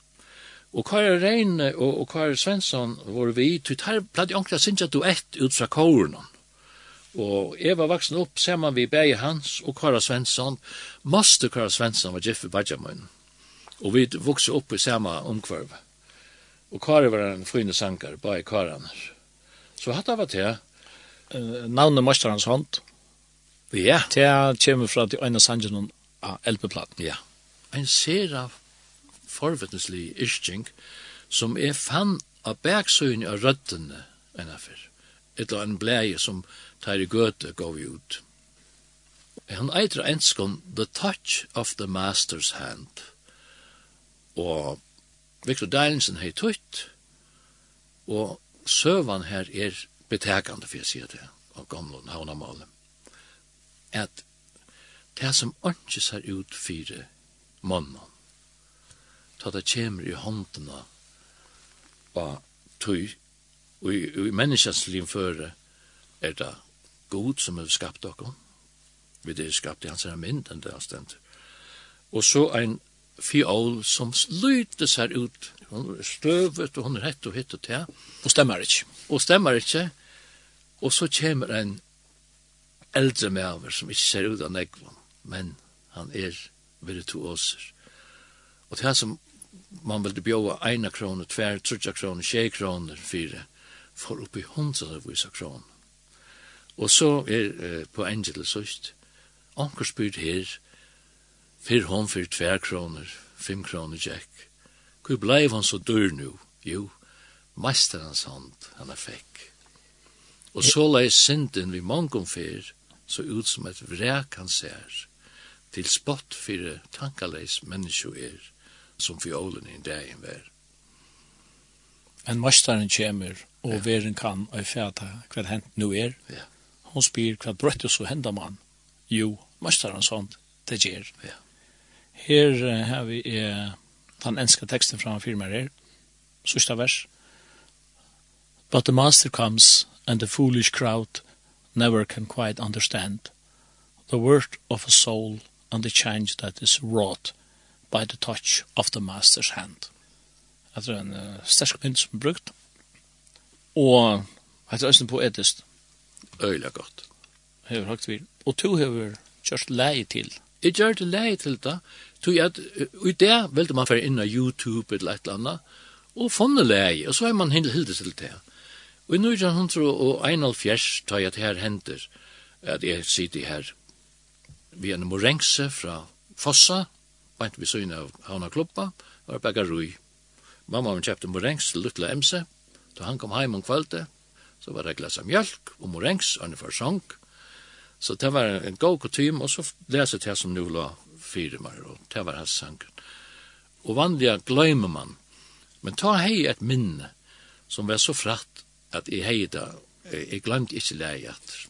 Og Kari Reine og, og Kari Svensson var vi, du tar platt jonkla sinja du ett ut fra kåren. Og jeg var vaksen opp man vi Beie Hans og Kari Svensson, master Kari Svensson var Jeffe Bajamun. Og vi vokste opp i samme omkvarv. Og Kari var en fryne sankar, bare Kari hans. Så hatt av at. Uh, navnet Masterans hånd. Ja. Det kommer fra de øyne sangen av LP-platen. Ja. En ser av forvittneslig ischting, som er fann av bergsøyne av røddene enn affær. Et eller annet bleie som tar i gøte gav ut. Han eitra enskon The Touch of the Master's Hand. Og Victor Deilensen hei tøyt, og søvan her er betekande, for jeg sier det, av gamle havnamale, at det som ikke ser ut fire månene, ta det kjemer i håndene og tøy og i, i menneskens liv føre er det god som har skapt dere vi det er skapt i hans her mynd enn det er stendt og så ein fiol som lytes her ut hun er støvet og hun er hett og hett og til og stemmer ikke og stemmer ikke og så kjemur ein eldre medover som ikke ser ut av negvån men han er virtuoser og det som man ville bjóa eina krónu, tver, trutja krónu, tjei krónu, fyrir, for oppi hundra visa krónu. Og så er eh, på Angel søst, anker spyrt her, fyr hon fyr tver krónur, fem kroner jack. Hvor bleiv han så dyr nu? Jo, meisterens hand han er fekk. Og så lei synden vi mongum fyr, så ut som et vrek han ser, til spott fyrir tankaleis menneskjo er som fiolen i dagen ver. Men mestaren kommer, og ja. veren kan og fæta hva hent nu er. Ja. Hon spyr hva brøtt så henda man. Jo, mestaren sånt, det gjør. Ja. Her uh, har vi uh, den enska teksten fra firmaer her, sørsta vers. But the master comes, and the foolish crowd never can quite understand the worth of a soul and the change that is wrought by the touch of the master's hand. Det er en uh, sterk mynd som er brukt, og det er også poetisk. Øyla godt. Hever høyt vil. Og to hever kjørt leie til. Jeg gjør det leie til da, tog at i det velte man for inn av YouTube eller et eller annet, og funnet leie, og så er man helt hildes til det. Og i 1971 tar jeg at her henter, at jeg sitter her, vi er en morengse fra Fossa, bant vi søgne av Havna Klubba, begge rui. Mamma min kjøpte morengs til Lutla Emse, da han kom heim om kvalde, så var det glas av mjölk og morengs, og han var sjong. Så det var en god kutym, og så leset jeg som nu la fire mar, og det var hans sang. Og vanliga gløymer man, men ta hei et minne, som var så fratt at jeg hei da, jeg glemte ikke leie etter.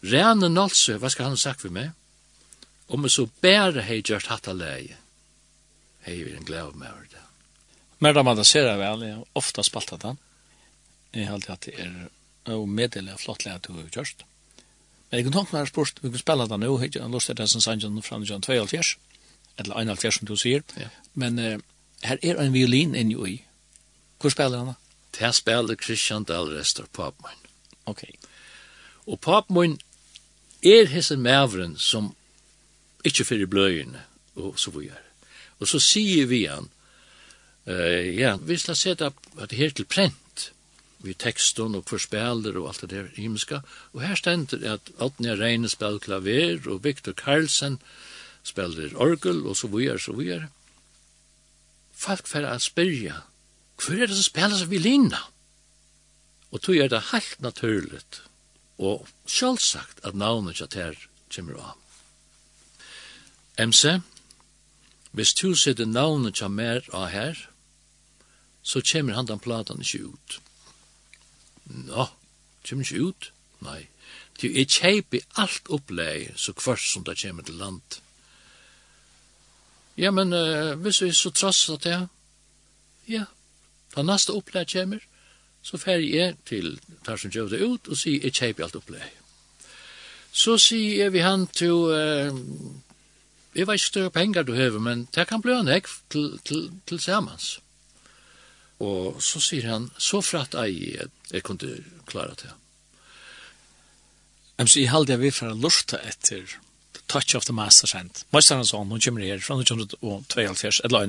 Rene Nolse, hva skal han sagt for meg? Om jeg så bare har gjort hatt av leie, har jeg vært en glede med over det. Men da man da ser det vel, jeg har ofte spalt av den. Jeg har alltid hatt det er og meddelig flott leie til å gjøre Men jeg kan tenke meg spørst, vi kan spille den nå, jeg har lyst til det som sannsyn fra 22 eller 21, som du sier. Ja. Men uh, her er en violin inni i. Hvor spiller han da? Det spiller Christian Dahlrester, papen min. Ok. Og papen er hese mævren som ikke for bløyene, og så videre. Og så sier vi han, uh, ja, vi skal se det at til prent, vi teksten og forspiller og alt det der himmelska, og her stender at Altnia Reine spiller klaver, og Victor Carlsen spiller orgel, og så videre, så vi er. Folk fer at spyrja, hver er det som spiller seg vilina? Og tog er det helt naturligt, og sjølvsagt at navnet ikke at her kommer av. MC, hvis du sitter navnet til mer av her, så kommer han den platan ikke ut. Nå, kommer ikke ut? Nei. Du er kjeipi alt oppleg, så kvart som det kommer til land. Ja, men uh, hvis vi så tross at det, ja, da neste oppleg kommer, så fer jeg til tar som gjør det ut og sier jeg kjeipi alt oppleg. Så sier vi han til uh, jeg vet ikke større penger du hever, men det kan bli en ekv til, til, til samans. Og så sier han, så fratt ei, jeg, jeg kunne klara det. Jeg sier halde jeg vil for å lurte etter Touch of the Master Sent. Mesteren sa han, hun kommer her fra 1922, eller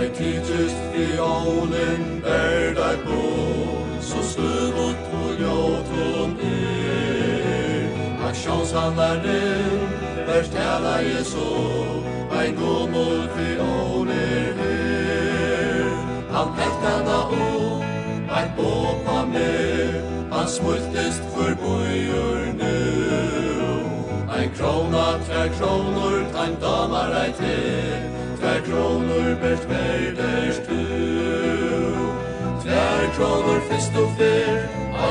Nei tidsist i ålen er dei bon, så søvot og jåton er. Ak sjans han er den, vers tala i så, ein gommol fri ålen er. Han hektana o, ein båpa mer, han smultest for bojur nu. Ein krona, tre kronor, ein damar ei til, Tvær kronor best verderst du Tvær kronor fyrst og fyr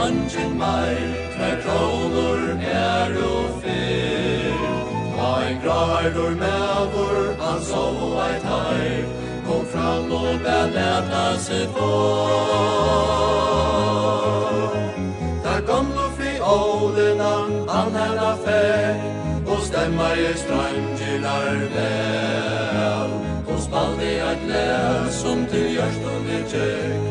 Angen mai Tvær kronor er og fyr Ein grardur mevor Han sov og eit hai Kom fram og beleta seg for. Der kom du fri ålena Han hella feg Og stemma i strangilar vel spaldi at lær Som til hjørstum vi tjekk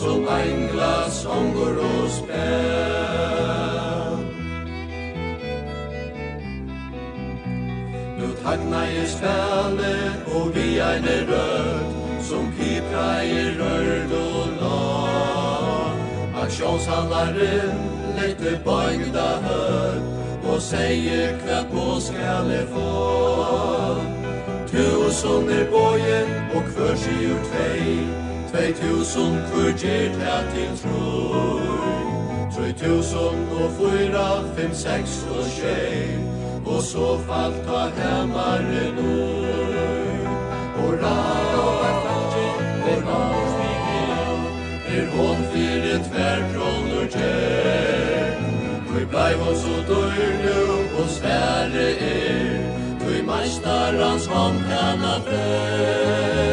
Som ein glas ongur og spær Nu tagna i spæle og vi eine rød Som pipra i rørd og lag Aksjonshandlaren lette bøygda hød Og seie kvart på skalle folk tusen er bojen og hver sigur tvei. Tvei tusen hver gjer ta til troi Tvei tusen og fyra, fem, seks og tjei Og så falt ta hemmare noi Hurra, og Er hon fyrir tver kronor tjei Vi blei hos og døyr nu og svære er mästarens hand denna fär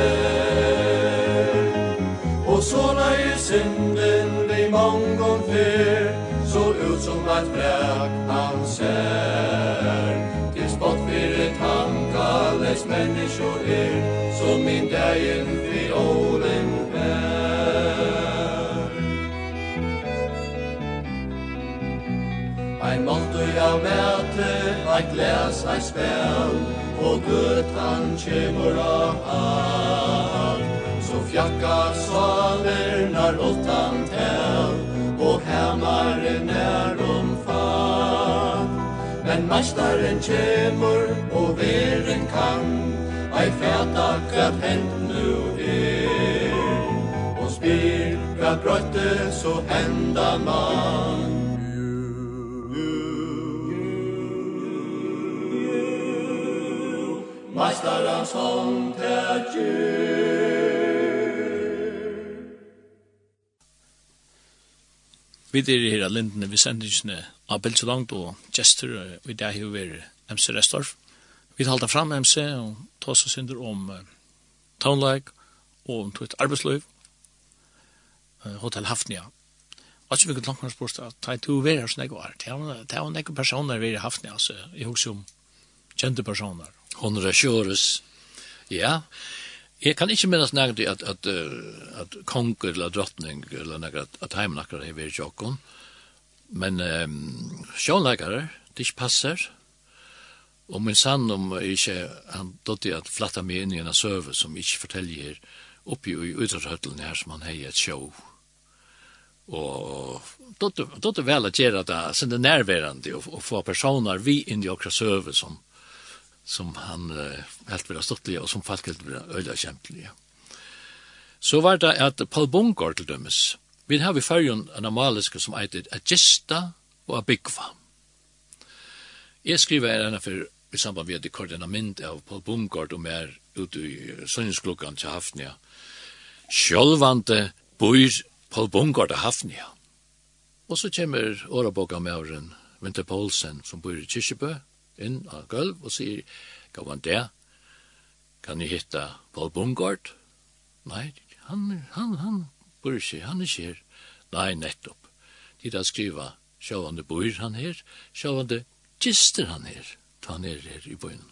Och så löj synden vi mångon fyr Så ut som att bräck han ser Till spott för ett handkalles människor er Som min dagen vid ålen Ein måltøy av mæte, ein glas, ein spæl og Gud han kemur av Så fjackar svaler när åttan täl Och hämmaren är omfatt Men mästaren kjemur og veren kan Ei fæta kvart hent nu er. Och spyr kvart brötte så enda man Meistarans hånd tætjur. Vi er her av lindene vi sender ikke av Belsu Langt og Gjester, og i dag har vi vært MC Restorf. Vi talte fram MC og tås og synder om uh, Townlag og om tog et arbeidsløyv, uh, Hotel Hafnia. Og så vi kunne langt spørst at ta to være her som jeg var. Det er jo en ekko personer vi er i Hafnia, altså, jeg husker om kjente personer Hon regissøres. Ja. Jeg kan ikke minnes nægget at, at, at konger eller drottning eller nægget at, at heimnakkere er ved tjokken. Men um, sjånleggere, det ikke passer. Og min sann om ikke, han dotter at flatta meg inn i en søve som ikke forteller oppi i utrøttelen her som han heier et sjå. Og dotter vel at gjøre det, sen det nærværende og, og få personer vi inn i okra søve som, som han uh, helt vera stått og som folk helt vera øyla kjempelige. Så var det at Paul Bungård til dømes. Vi har vi fyrjon en amaliske som eitir a gista og a byggva. Jeg skriver her henne for i samband med at kort kort mynd av Paul Bungård og mer ute i sønningsklokkan til Hafnia. Sjølvante bor Paul Bungård til Hafnia. Og så kommer åraboka med Vinter Poulsen som bor i Kyrkjebø, inn av gulv og sier, gav han det? Kan jeg hitta Paul Bungard? Nei, han, han, han bor ikke, han er ikke her. Nei, nettopp. De da skriva, sjåvande bor han her, sjåvande gister han her, ta han er her i bøyen.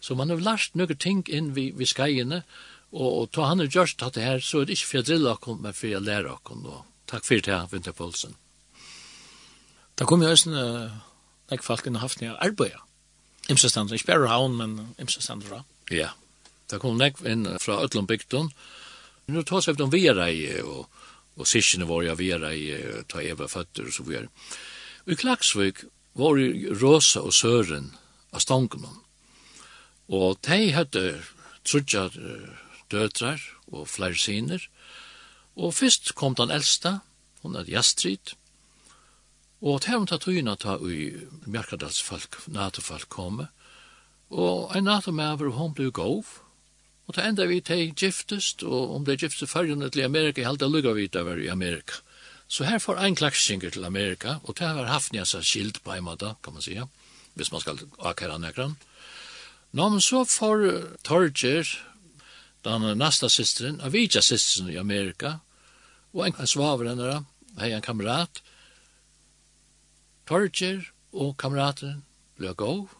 Så man har lært noen ting inn vi, vi skreiene, og, og ta han er gjørst at det her, så er det ikke for å drille akkom, men for å lære akkom. Takk for det, Vinter Poulsen. Da kom jeg også nek folk inn haft nye arbeid. Imsa stendur, ikke bare haun, men imsa stendur. Ja, da kom nek inn fra Øtland bygden. Nå tas vi om vera i, og, og sikkene var ja vera i, ta eva føtter og så videre. I Klagsvik var Rosa og Søren av stangen. Og de hadde trudja døtrar og flere siner. Og først kom den eldste, hun hadde Jastrid, Og til hun tatt tøyna ta i Mjerkadals folk, NATO-folk komme, og en NATO-maver, hun ble gov, og det enda vi til giftest, og om det giftest fargjene til Amerika, helt det lukka vi det var i Amerika. Så her får en klaksinger til Amerika, og det her hafnja seg skilt på en måte, kan man sija, hvis man skal akkera nekran. Nå, men så får Torger, den nasta systeren, av vidja systeren i Amerika, og en, en svaver henne, hei en kamerat, Torger og kameraten ble gov,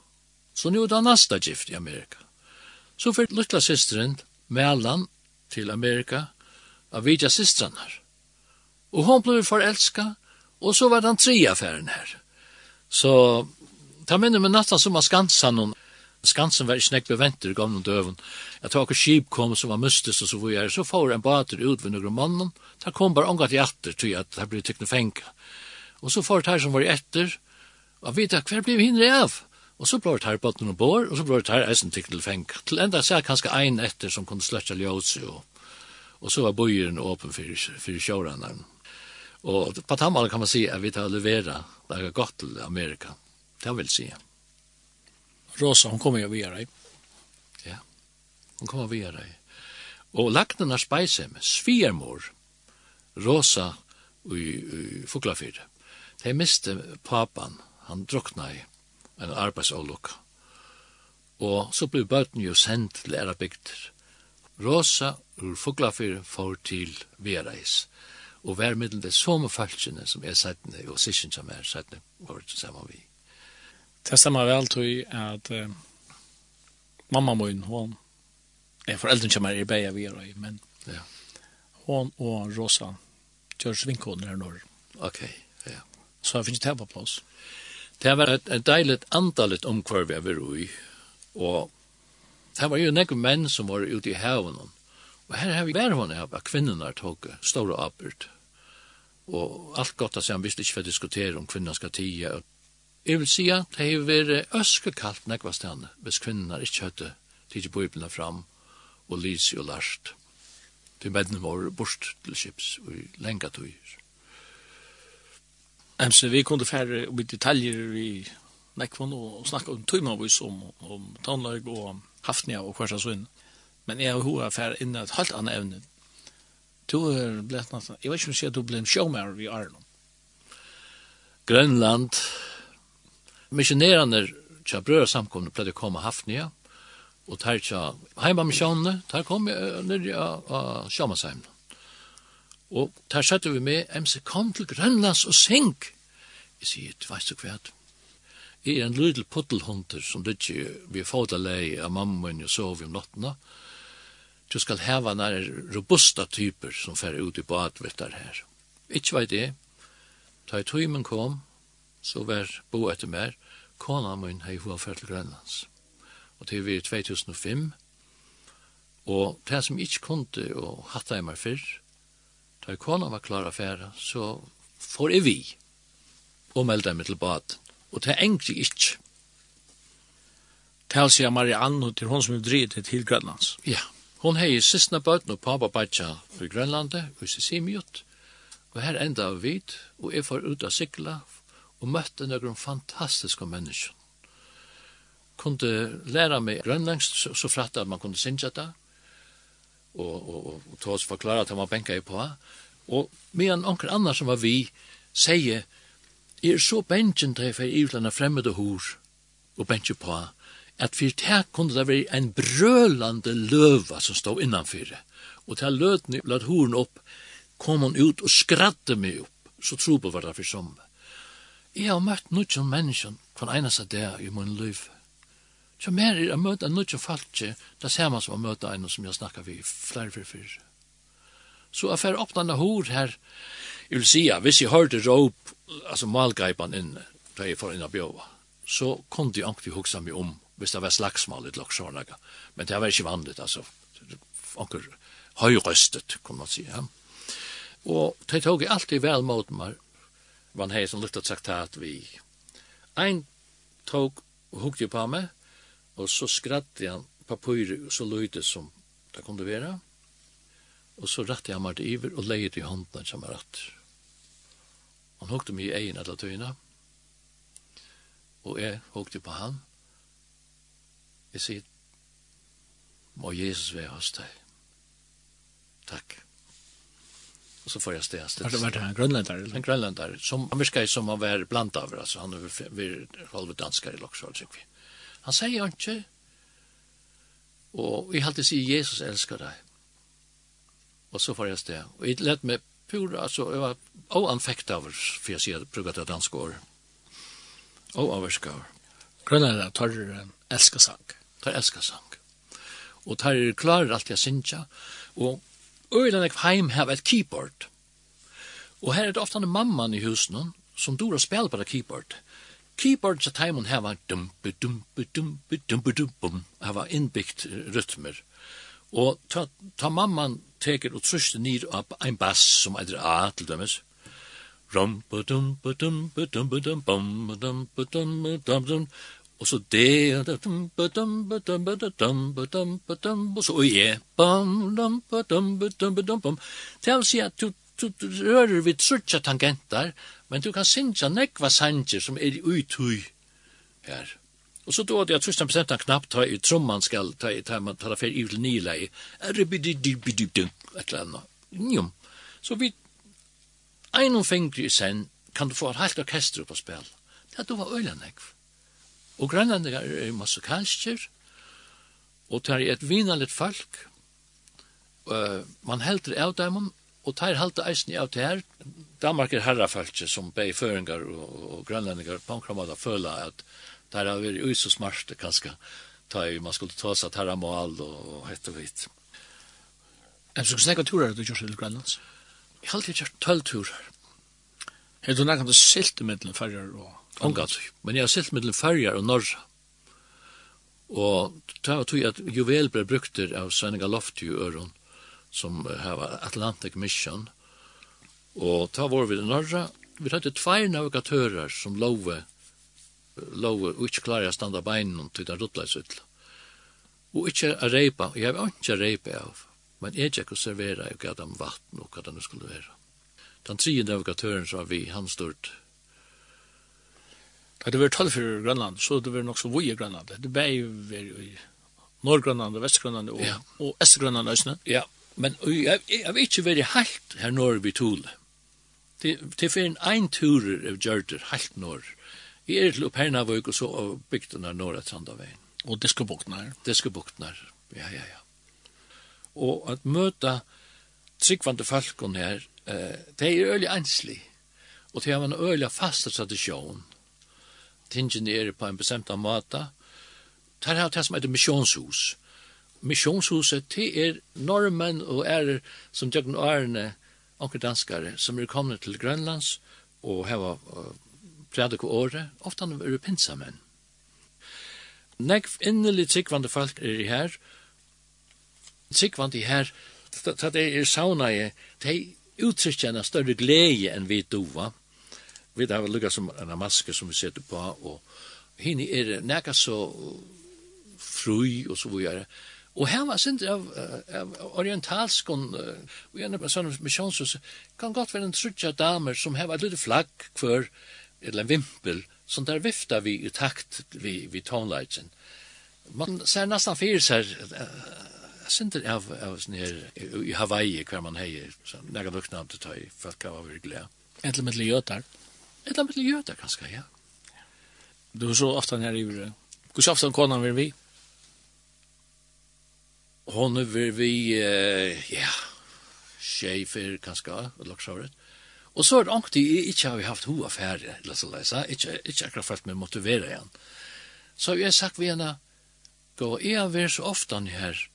så nu er det neste gift i Amerika. Så fyrt lukla systeren, Mellan til Amerika, av vidja systeren her. Og hon ble forelska, og så var den tre affæren her. Så, ta minne med natta som var Skansan, og Skansen var ikke nekve venter i gamle døven. Jeg tok og skip kom som var mystisk og så var jeg, så får en bater ut ved noen mannen. Ta kom bare omgat i atter til at det ble tykkende fengt. Og så får det som var etter, og vita hver blir hinre av. Og så blir her på noen bor, og så blir her eisen til til feng. Til enda seg kanskje ein etter som kunne sløtja ljøse, og, og så var bøyeren åpen for, for sjårene. Og på tammal kan man si at vi tar levera det er godt til Amerika. Det vil si. Rosa, hon kommer jo via deg. Ja, hon kommer via deg. Og lagnen er speisem, Rosa i, i Fuglafyrre. De miste papan, han drukna i en arbeidsålokk. Og så ble bøten jo sendt til Erabygder. Rosa ur Fuglafyr for til Vereis. Og vær middel det som falskene som er sættene, og sisken som er sættene, var det samme vi. Det stemmer vel, til at uh, mamma min, hun, er foreldren som er i Beia Vereis, men ja. hun og Rosa gjør svinkoner her når. Okej. Okay så jeg finner det på plass. Det var et, et deilig andalit omkvarv jeg var i, og det var jo nekve menn som var ute i haven, og her har vi vært henne av at kvinnerne tog store apert, og alt godt at han visste ikke for å diskutere om kvinner skal tige. Jeg vil si at det har vært øskekalt nekva stedene, hvis kvinnerne ikke hadde tige bøyblene fram, og lyse og lærst. til mennene var bort til skips, og lenge tog, så vi kunde färre om detaljer i Nekvon og, og om tøymavis om, om Tanlag og Hafnia og Kvarsa Sund. Men jeg og hun er færre innan et halvt annet evne. Du er blitt natt, jeg vet ikke om jeg sier at du ble en sjåmær i Arnum. Grønland, tja bröra samkomne plötsligt komma Hafnia och tar tja heima missionne, tar kom ner i Sjömasheim. Og der satte vi med, MC, kom til Grønlands og synk. Jeg sier, du vet du hva? Jeg er en lydel puttelhunder som det ikke vi får til leie av mamma og sov om nottene. Du skal heva nær robusta typer som fer ut i badvittar her. Ikke veit jeg. Da jeg tøymen kom, så var bo etter mer, kona min hei hva fer til Grønlands. Og til vi i 2005, og det som jeg ikke kunne og hatt meg fyrr, Da kona var klar å fære, så får jeg vi og meldte meg til bad. Og det er egentlig ikke. Tal sier Marianne, til hun som er drivet til Grønlands. Ja, hun har i siste bøten og pappa bætja for Grønlandet, og så sier Og her enda av vid, og jeg får ut av sikla, og møtte noen fantastiske mennesker. Kunde læra meg grønlengst, så fratt at man kunne synge det, og, og, og, og tås forklara at han var benka i på. Og medan onker annar som var vi, sier, er så benken til for ivelanda fremmede hår og benke på, at for det kunne det være en brølande løva som stod innanfyr. Og til løten lad horen opp, kom hon ut og skradde meg opp, så tro på hva det for som. Jeg har møtt noen mennesker, kan eina seg der i min løyve Så mer er å møte en nødvendig falske, det ser man som å møte en som jeg snakker vi flere for før. Så jeg får åpne denne hår her, jeg vil si, hvis jeg hørte råp, altså malgreipen inne, da jeg får inn av bjøva, så kunne jeg ikke huske meg om, hvis det var slagsmål i laksjårlaga. Men det var ikke vanligt, altså, anker høyrøstet, kan man si, ja. Og det tog jeg alltid vel mot meg, man hei som lyttet sagt at vi, ein tog hukte på meg, Og så skratte han papyr så løyde som det kunne være. Og så rette han meg til iver og leide i hånden som er rett. Han hukte meg i egen etter tøyene. Og jeg hukte på han. Jeg sier, må Jesus være hos deg. Takk. Og så får jeg sted. Har det vært en grønlendare? En grønlendare. Som, han virker som han var blant av, altså han er halve danskar i Loksvall, sikkert vi. Han sier han ikke, og jeg halte sier Jesus elsker deg. Og så får jeg sted. Og jeg lette meg pura, altså, jeg var oanfekt av, for jeg sier, bruker det dansk år. Oanversk av. Grunnen er at tar elsker sang. Tar elsker sang. Og tar klarer alt jeg synsja. Og øylen jeg heim har et keyboard. Og her er det ofte mamman i husen som dår å spille på det keyboard keyboards at time on have dum dum dum dum dum dum have inbyggt rytmer. Og ta, ta mamman teker og trøster nir opp ein bass som eitir A til dømes. Rum ba dum ba dum ba dum ba dum bum ba dum ba dum ba dum dum og så det og dum ba dum ba dum ba dum ba dum ba dum og så og bum dum ba dum ba dum ba dum bum. tell vil at du, du, rører vid trutja tangentar men du kan synja nekva sanger som er i utøy her. Og så då det jag tusen procent han knappt tar i trumman skall ta i tar man tar för i till nila i. Är det bidi bidi bidi ett eller Njum. Så vi en och fängri i sen kan du få ett helt orkester på spel. Det då var ölen ek. Og grönland er musikalsker og tar i et vinalet folk. Uh, man helter av dem og teir halda eisen av det her. Danmark er herrafalkje som bei føringar og, og grønlendingar på omkring måte føla at teir har vi ui så smart kanskje ta i man skulle ta seg terra mål og hett och vitt. Er du snakka turar du just til Grønlands? Jeg har alltid kjørt tølv turar. Er du nekkan silt mittlen færjar og Ongat, men jeg har silt mittlen færjar og norra. Og det var tog at juvel ble brukt av Svenninga Loftju i Øron som hava Atlantic Mission. Og ta var vi i norra, vi hadde tvær navigatører som love, love og ikke klarer å standa beinen til den ruttleisutla. Og ikke a reipa, og jeg var ikke a reipa av, men jeg ikke og servera og gav dem vatten og hva det skulle være. Den tredje navigatøren som vi, han stort Ja, det var tolv for Grønland, så det var nok så vore Grønland. Det var i Norrgrønland og Vestgrønland og, ja. og Østgrønland også. Ja, Men jeg jeg, jeg har ikke vært helt her når vi tole. Til for en ein turer av Gjørter, helt når. Jeg er til opp og så av bygdene når et Trandaveien. Og diskobukner. Diskobukner, ja, ja, ja. Og at møte tryggvande falkon her, eh, det er øyelig enslig. Og det er en øyelig fast tradisjon. Tingen er på en bestemt måte. Det er det som heter misjonshus missionshuset, det er normen og er som tjøkken og ærene onker danskare som er kommet til Grønlands og heva uh, prædik og året, ofte han er pinsamenn. Negv innelig tryggvande folk er i her, tryggvande i her, det er sauna i, de uttrykker en større glede enn vi dova. Vi har lukket som en maske som vi sitter på, og henne er nekka så fru og så videre. Og her var sint av, av orientalskon, og gjerne på sånne misjonshus, kan godt være en trutja damer som har et lite flagg kvar, eller en vimpel, som der vifta vi i takt vi, vi tonleitsen. Man ser nesten fyrir seg, sint av, av sånn her, i Hawaii, hver man heier, nega lukna om det tøy, folk av virkelig. Etla med jötar. Etla med jötar, kanskje, ja. Du er så ofta nere i, hvor så ofta konan vi vi? hon är vi, uh, ja, chefer kanske, eller så rätt. Och så är det ångt i inte har vi haft hoa affär eller så där så inte inte akkurat fast med motivera igen. Så jag sagt vi henne gå är vi så ofta ni här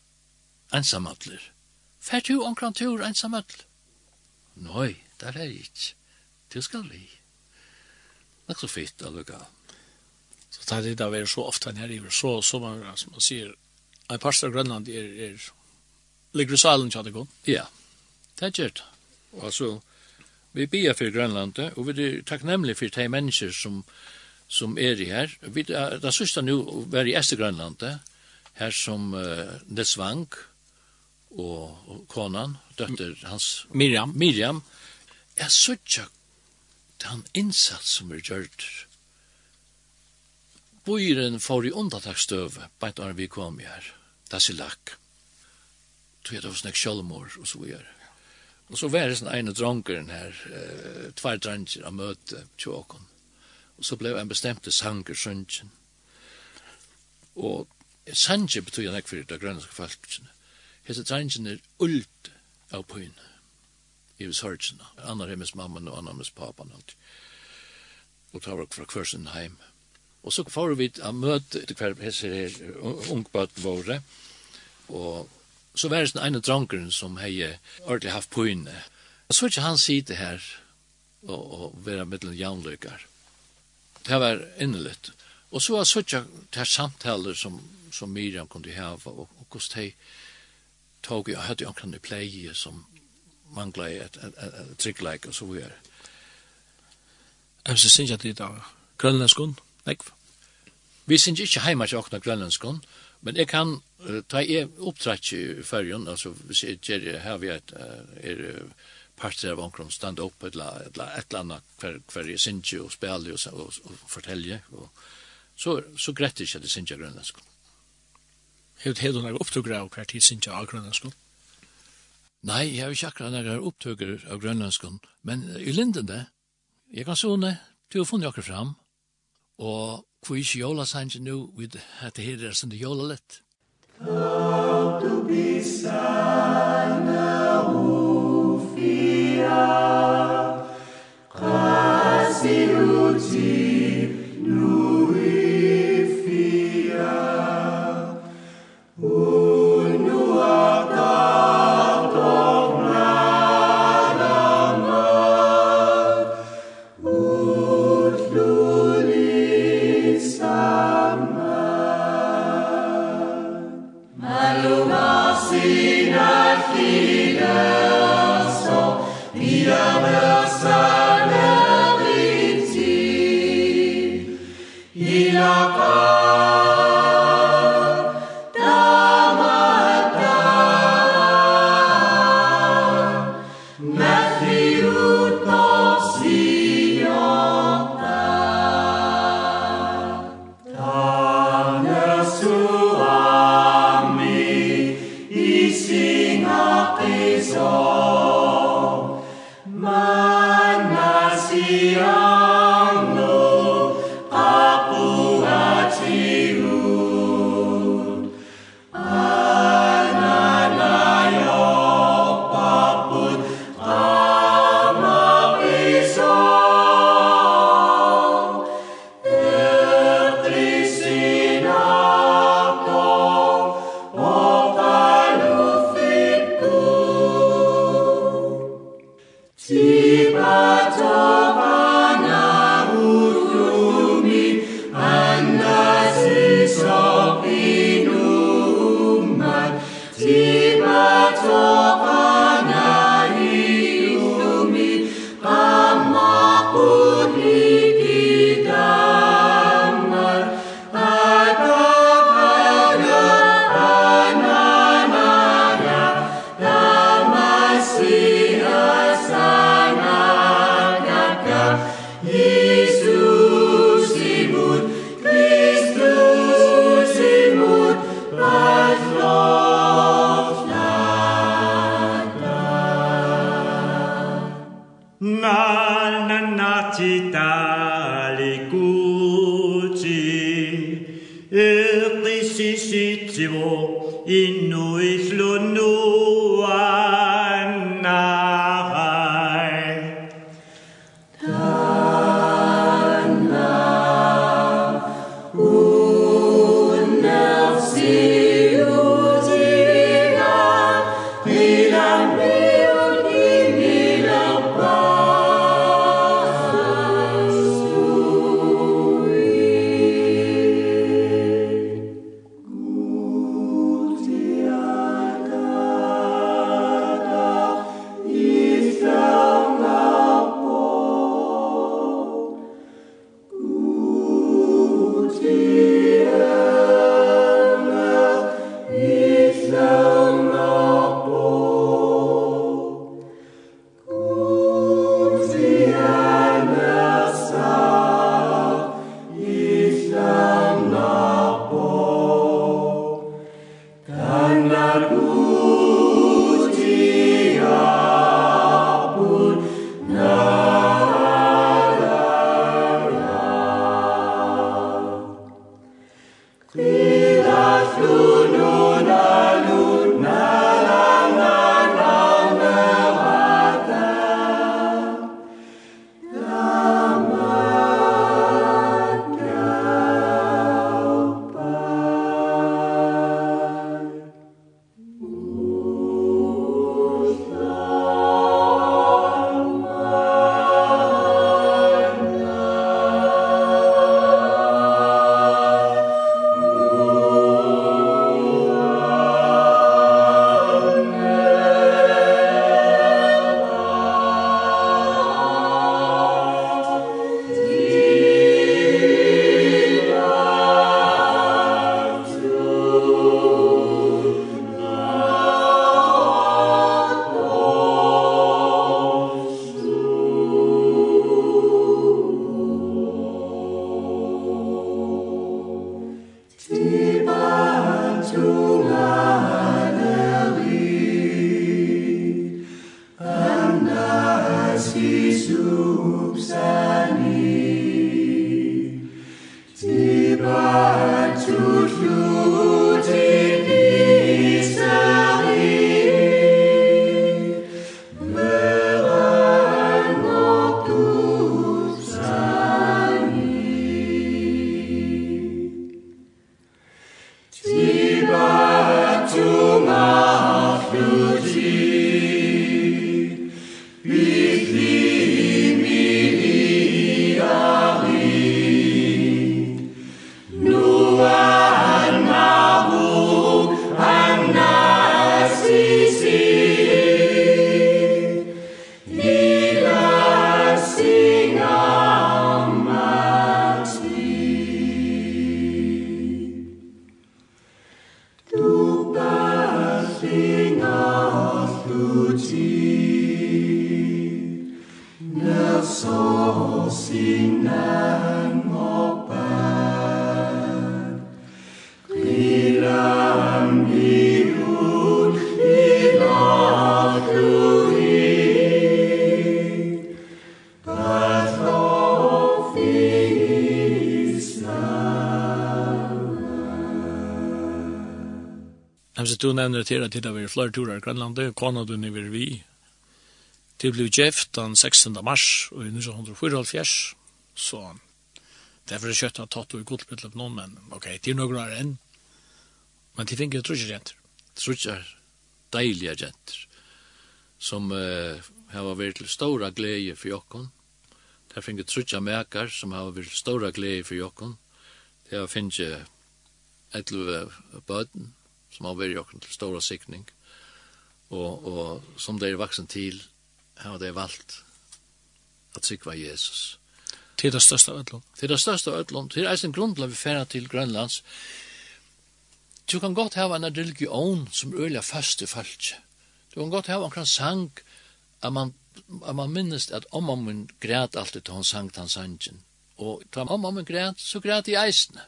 ensamatler. Fär du omkring tur ensamatler? Nej, där är inte. Det ska vi. Det är så fint att lukka. Så tar det där vi så ofta ni här i så, så man, som man säger, Ein pastor Grønland er, er ligger i salen tjadikon. Ja, det er gjert. Altså, vi bia for Grønland, og vi er takknemlige for de mennesker som, som er i her. Vi, det er sørste nå å være i Ester Grønland, her som uh, Nesvang og, og konan, døtter hans... Miriam. Miriam. Jeg sørste den innsats som er gjørt Bøyren får i undantaksstøve, bare når vi kom her, det er lakk. Tog jeg det var sånn sjølmor, og så er. Og så var det sånn ene dronkeren her, eh, tvær dranger av møte, tjåkon. Og så ble en bestemte sanger søntjen. Og sanger betyr han ikke for det grønlandske folkene. Hese drangen er ult av pøyne. I vi sørgjene. Anna hennes mamma og anna hennes pappa. Og tar var fra kvarsen heim. Mm Og så får vi å møte etter hver hese her, ungbøtt våre, og så var det ene drankeren som hei ordentlig haft på inne. Så ikke han sitte her og, og være mittelen jaunløkar. Det var innelitt. Og så var det ikke samtaler som, som Miriam kunne ha, og, og hvordan de tog jeg, hadde jo omkring i pleie som manglet i et, et, et, et tryggleik og så videre. Jeg synes ikke at det er grønlandskund. Nekv. Vi synes ikke heima til åkna grønlandskon, men jeg kan uh, ta e opptrekk i fyrjun, altså hvis jeg gjør her vi er, er parter av omkron stand opp et eller annet hver, hver jeg synes ikke og spiller og, og, og forteller, og så, så greit ikke at jeg synes grønlandskon. Hevd hevd hevd opptugger av hver tid synes av grønlandskon? Nei, jeg har ikke akkurat noen opptugger av grønlandskon, men i linden det, jeg kan sånne, du har funnet akkurat fram, og hvor ikke jola sange nu, vi at det her er sånn det jola lett. Kom du bli sange, nevner til at det har vært flere turer i Grønlandet, Kanadun er vi. Det ble gjeft den 16. mars i 1974, så derfor er kjøttet tatt og i godtbytlet på noen, men ok, det er noen år enn. Men de finner trusje jenter. Trusje deilige jenter, som uh, har vært til store glede for jokken. Der finner trusje mekar, som har vært til store glede for jokken. Det har finnet 11 bøten, som har vært jokken til stora sikning. Og, og som det er vaksen til, har det valgt at sikva Jesus. Til det største av Ødlund. Til det største av Ødlund. Til eisen grunn til vi færa til Grønlands. Du kan godt hava en religion som øyla først i falsk. Du kan godt hava en sang at man, at man minnes at om man græt alltid til hun sang den sangen. Og om man græt, så græt i eisene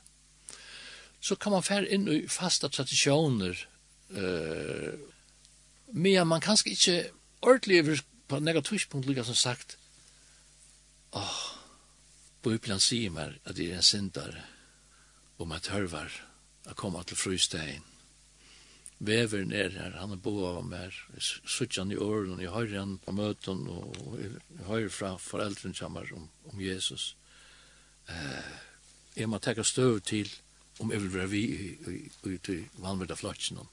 så kan man fære inn i fasta tradisjoner, uh, men man kanskje ikke ordentlig på negativt punkt som sagt, åh, oh, Bibelen sier meg at det er en syndare om at hørvar å komme til frystein. Vever er her, han er bo av meg, suttja han i åren, og jeg hører han på møten, og jeg hører fra foreldren kommer om, om Jesus. Eh, jeg må tekka støv til, om jeg vil være vi ut i vanvittig flotsen om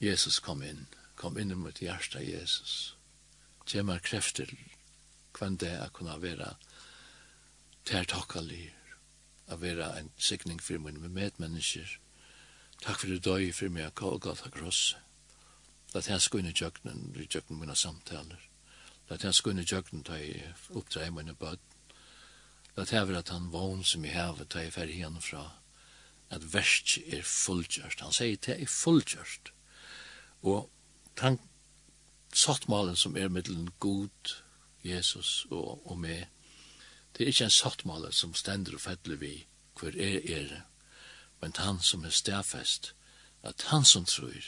Jesus kom inn, kom inn i mitt hjerte Jesus. Kjem er krefter kvann det er kunne være tertakkalir, å være en sikning for min med medmennesker. Takk for det døy for meg a Golgata kross. Lat hans gå inn i jøgnen, i jøgnen mine samtaler. La Lat hans gå inn i jøgnen ta i oppdrei mine bød. La Lat være at han vogn som i hevet ta i fer igjen fra at verst er fullgjørst. Han sier det er fullgjørst. Og tank sattmalen som er mittelen god, Jesus og, og meg, det er ikke en sottmalen som stender og fettler vi hver er er, men han som er stedfest, at han som tror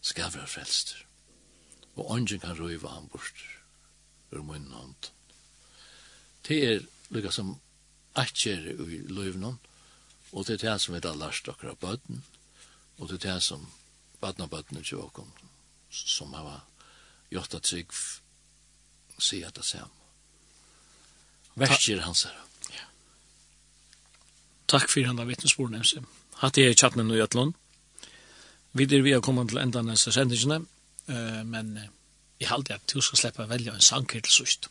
skal være frelst. Og ånden kan røyve han bort ur munnen hånd. Det er lukka som atjer i løyvnånd, Og det er det som vi har lært dere av bøten, og det er det som bøten av bøten er tjåkom, som har gjort at trygg sier det samme. Verskjer hans her. Ja. Takk for av vittnesbord, Nemse. Hatt jeg i chatten nå i Øtland. Vi er vi har kommet til enda neste sendingene, men jeg halte at du skal slippe å velge en sanger til sørst.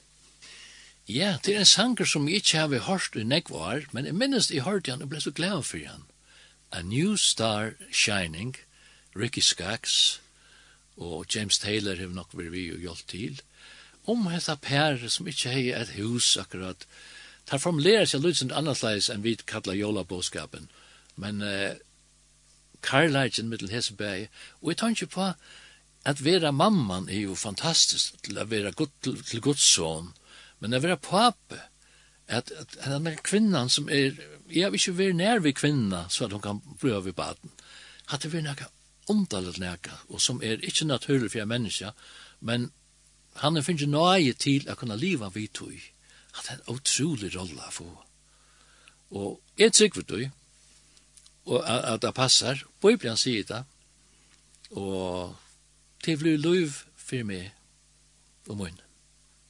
Ja, det er en sanger som jeg ikke har hørt i nekvar, men jeg minnes jeg hørte han og ble så glad for han. A New Star Shining, Ricky Skaggs og James Taylor har nok vært vi og hjulpet til. Om hette Per som ikke har et hus akkurat, tar formulerer seg lydsen annerledes enn vi kallar jolabåskapen. Men uh, karlægen mittel Heseberg, og jeg tar ikke på at vera mamman er jo fantastisk til å være god, til, til Guds Men det var pape, at, at at denne kvinnan som er, jeg vil ikke være nær ved kvinna, så at hun kan prøve ved baden, at det var nekka omdalet nekka, og som er ikke naturlig for en menneske, men han er finnes nøye til å kunne liva vidt tog. det er en utrolig rolle å få. Og jeg trykker du, og at det passer. Bibelen sier det. Og det blir lov for meg og munnen.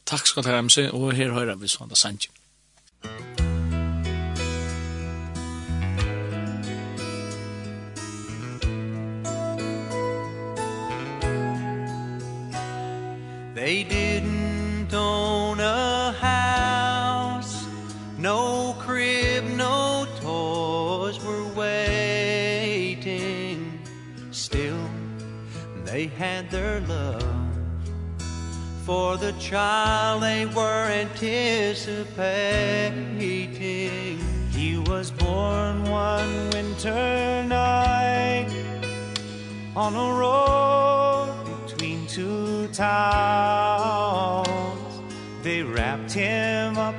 Takk skal du ha, MC, og her hører vi da Sanji. They didn't own a house. No crib, no toys were waiting. Still, they had their love for the child they were anticipating. He was born one winter night on a road between two towns. They wrapped him up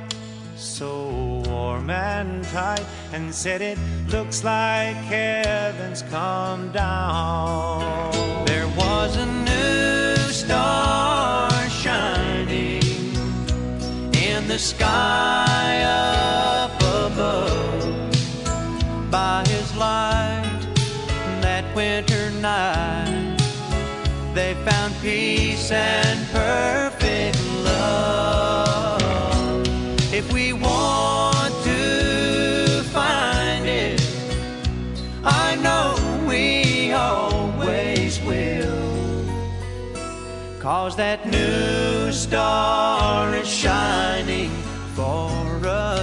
so warm and tight and said it looks like heaven's come down. There was a new star the sky up above. By his light that winter night They found peace and perfect love. If we want to find it I know we always will. Cause that new star is shining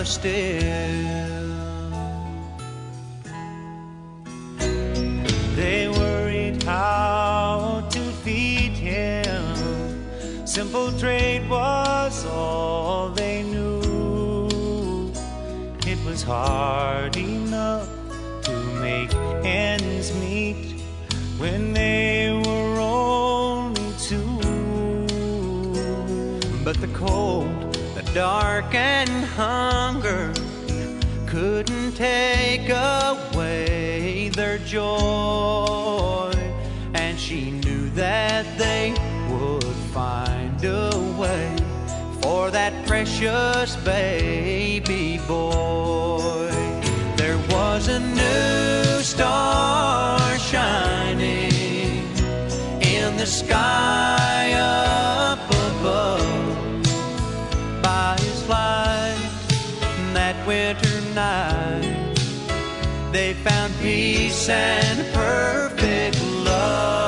still They worried how to feed him. Simple trade was all they knew. It was hard enough to make ends meet When they were only two. But the cold dark and hunger couldn't take away their joy. And she knew that they would find a way for that precious baby boy. There was a new star shining in the sky. winter night. They found peace and perfect love.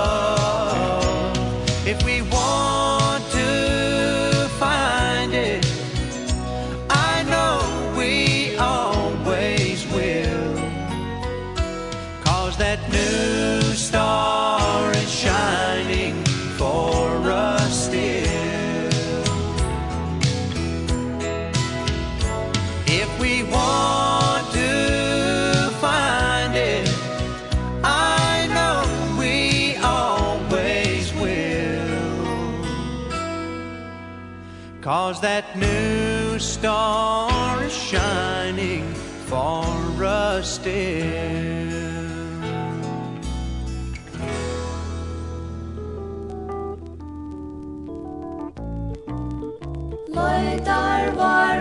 Cause that new star is shining for us still Leitar var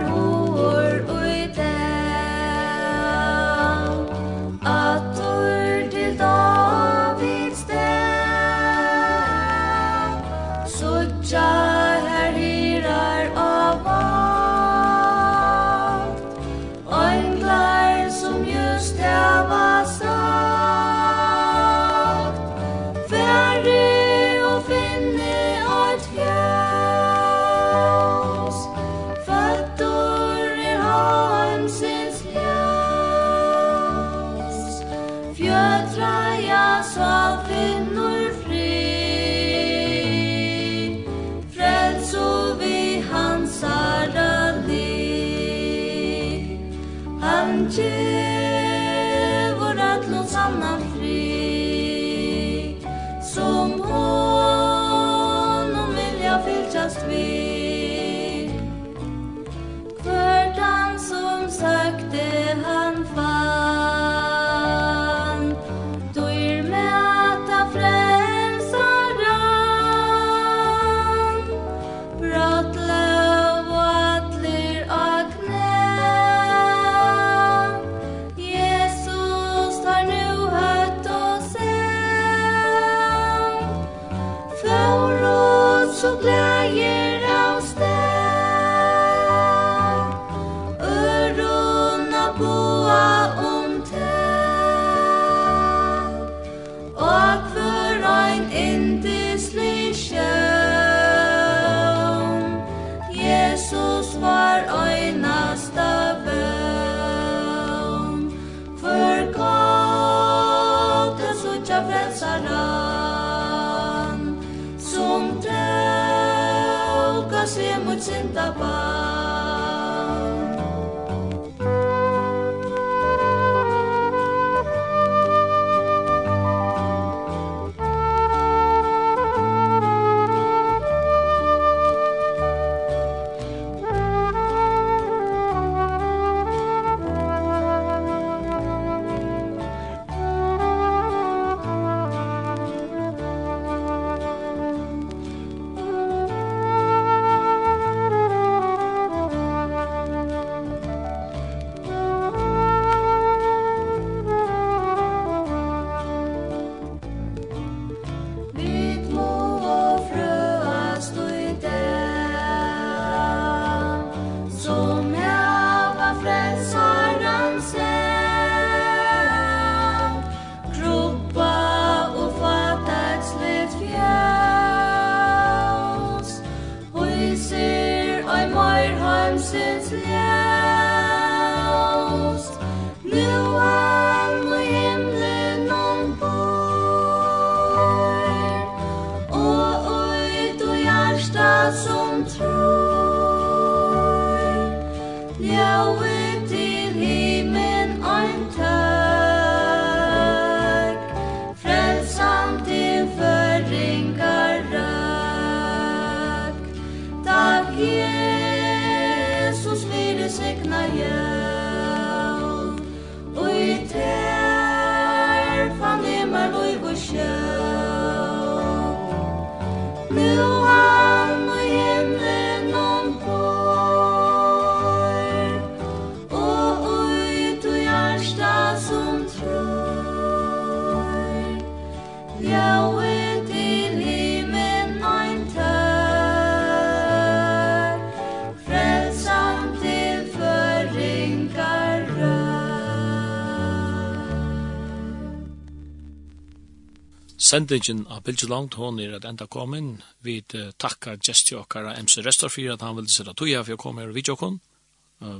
sendingen av Bilge Langt, hon er at enda komin. Vi takkar gestjåkara MC Restor for at han ville sitte tøya for å komme her og videokon.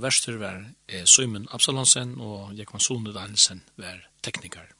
Verster var Søymen Absalonsen og Jekman Sone Dahlsen var teknikar.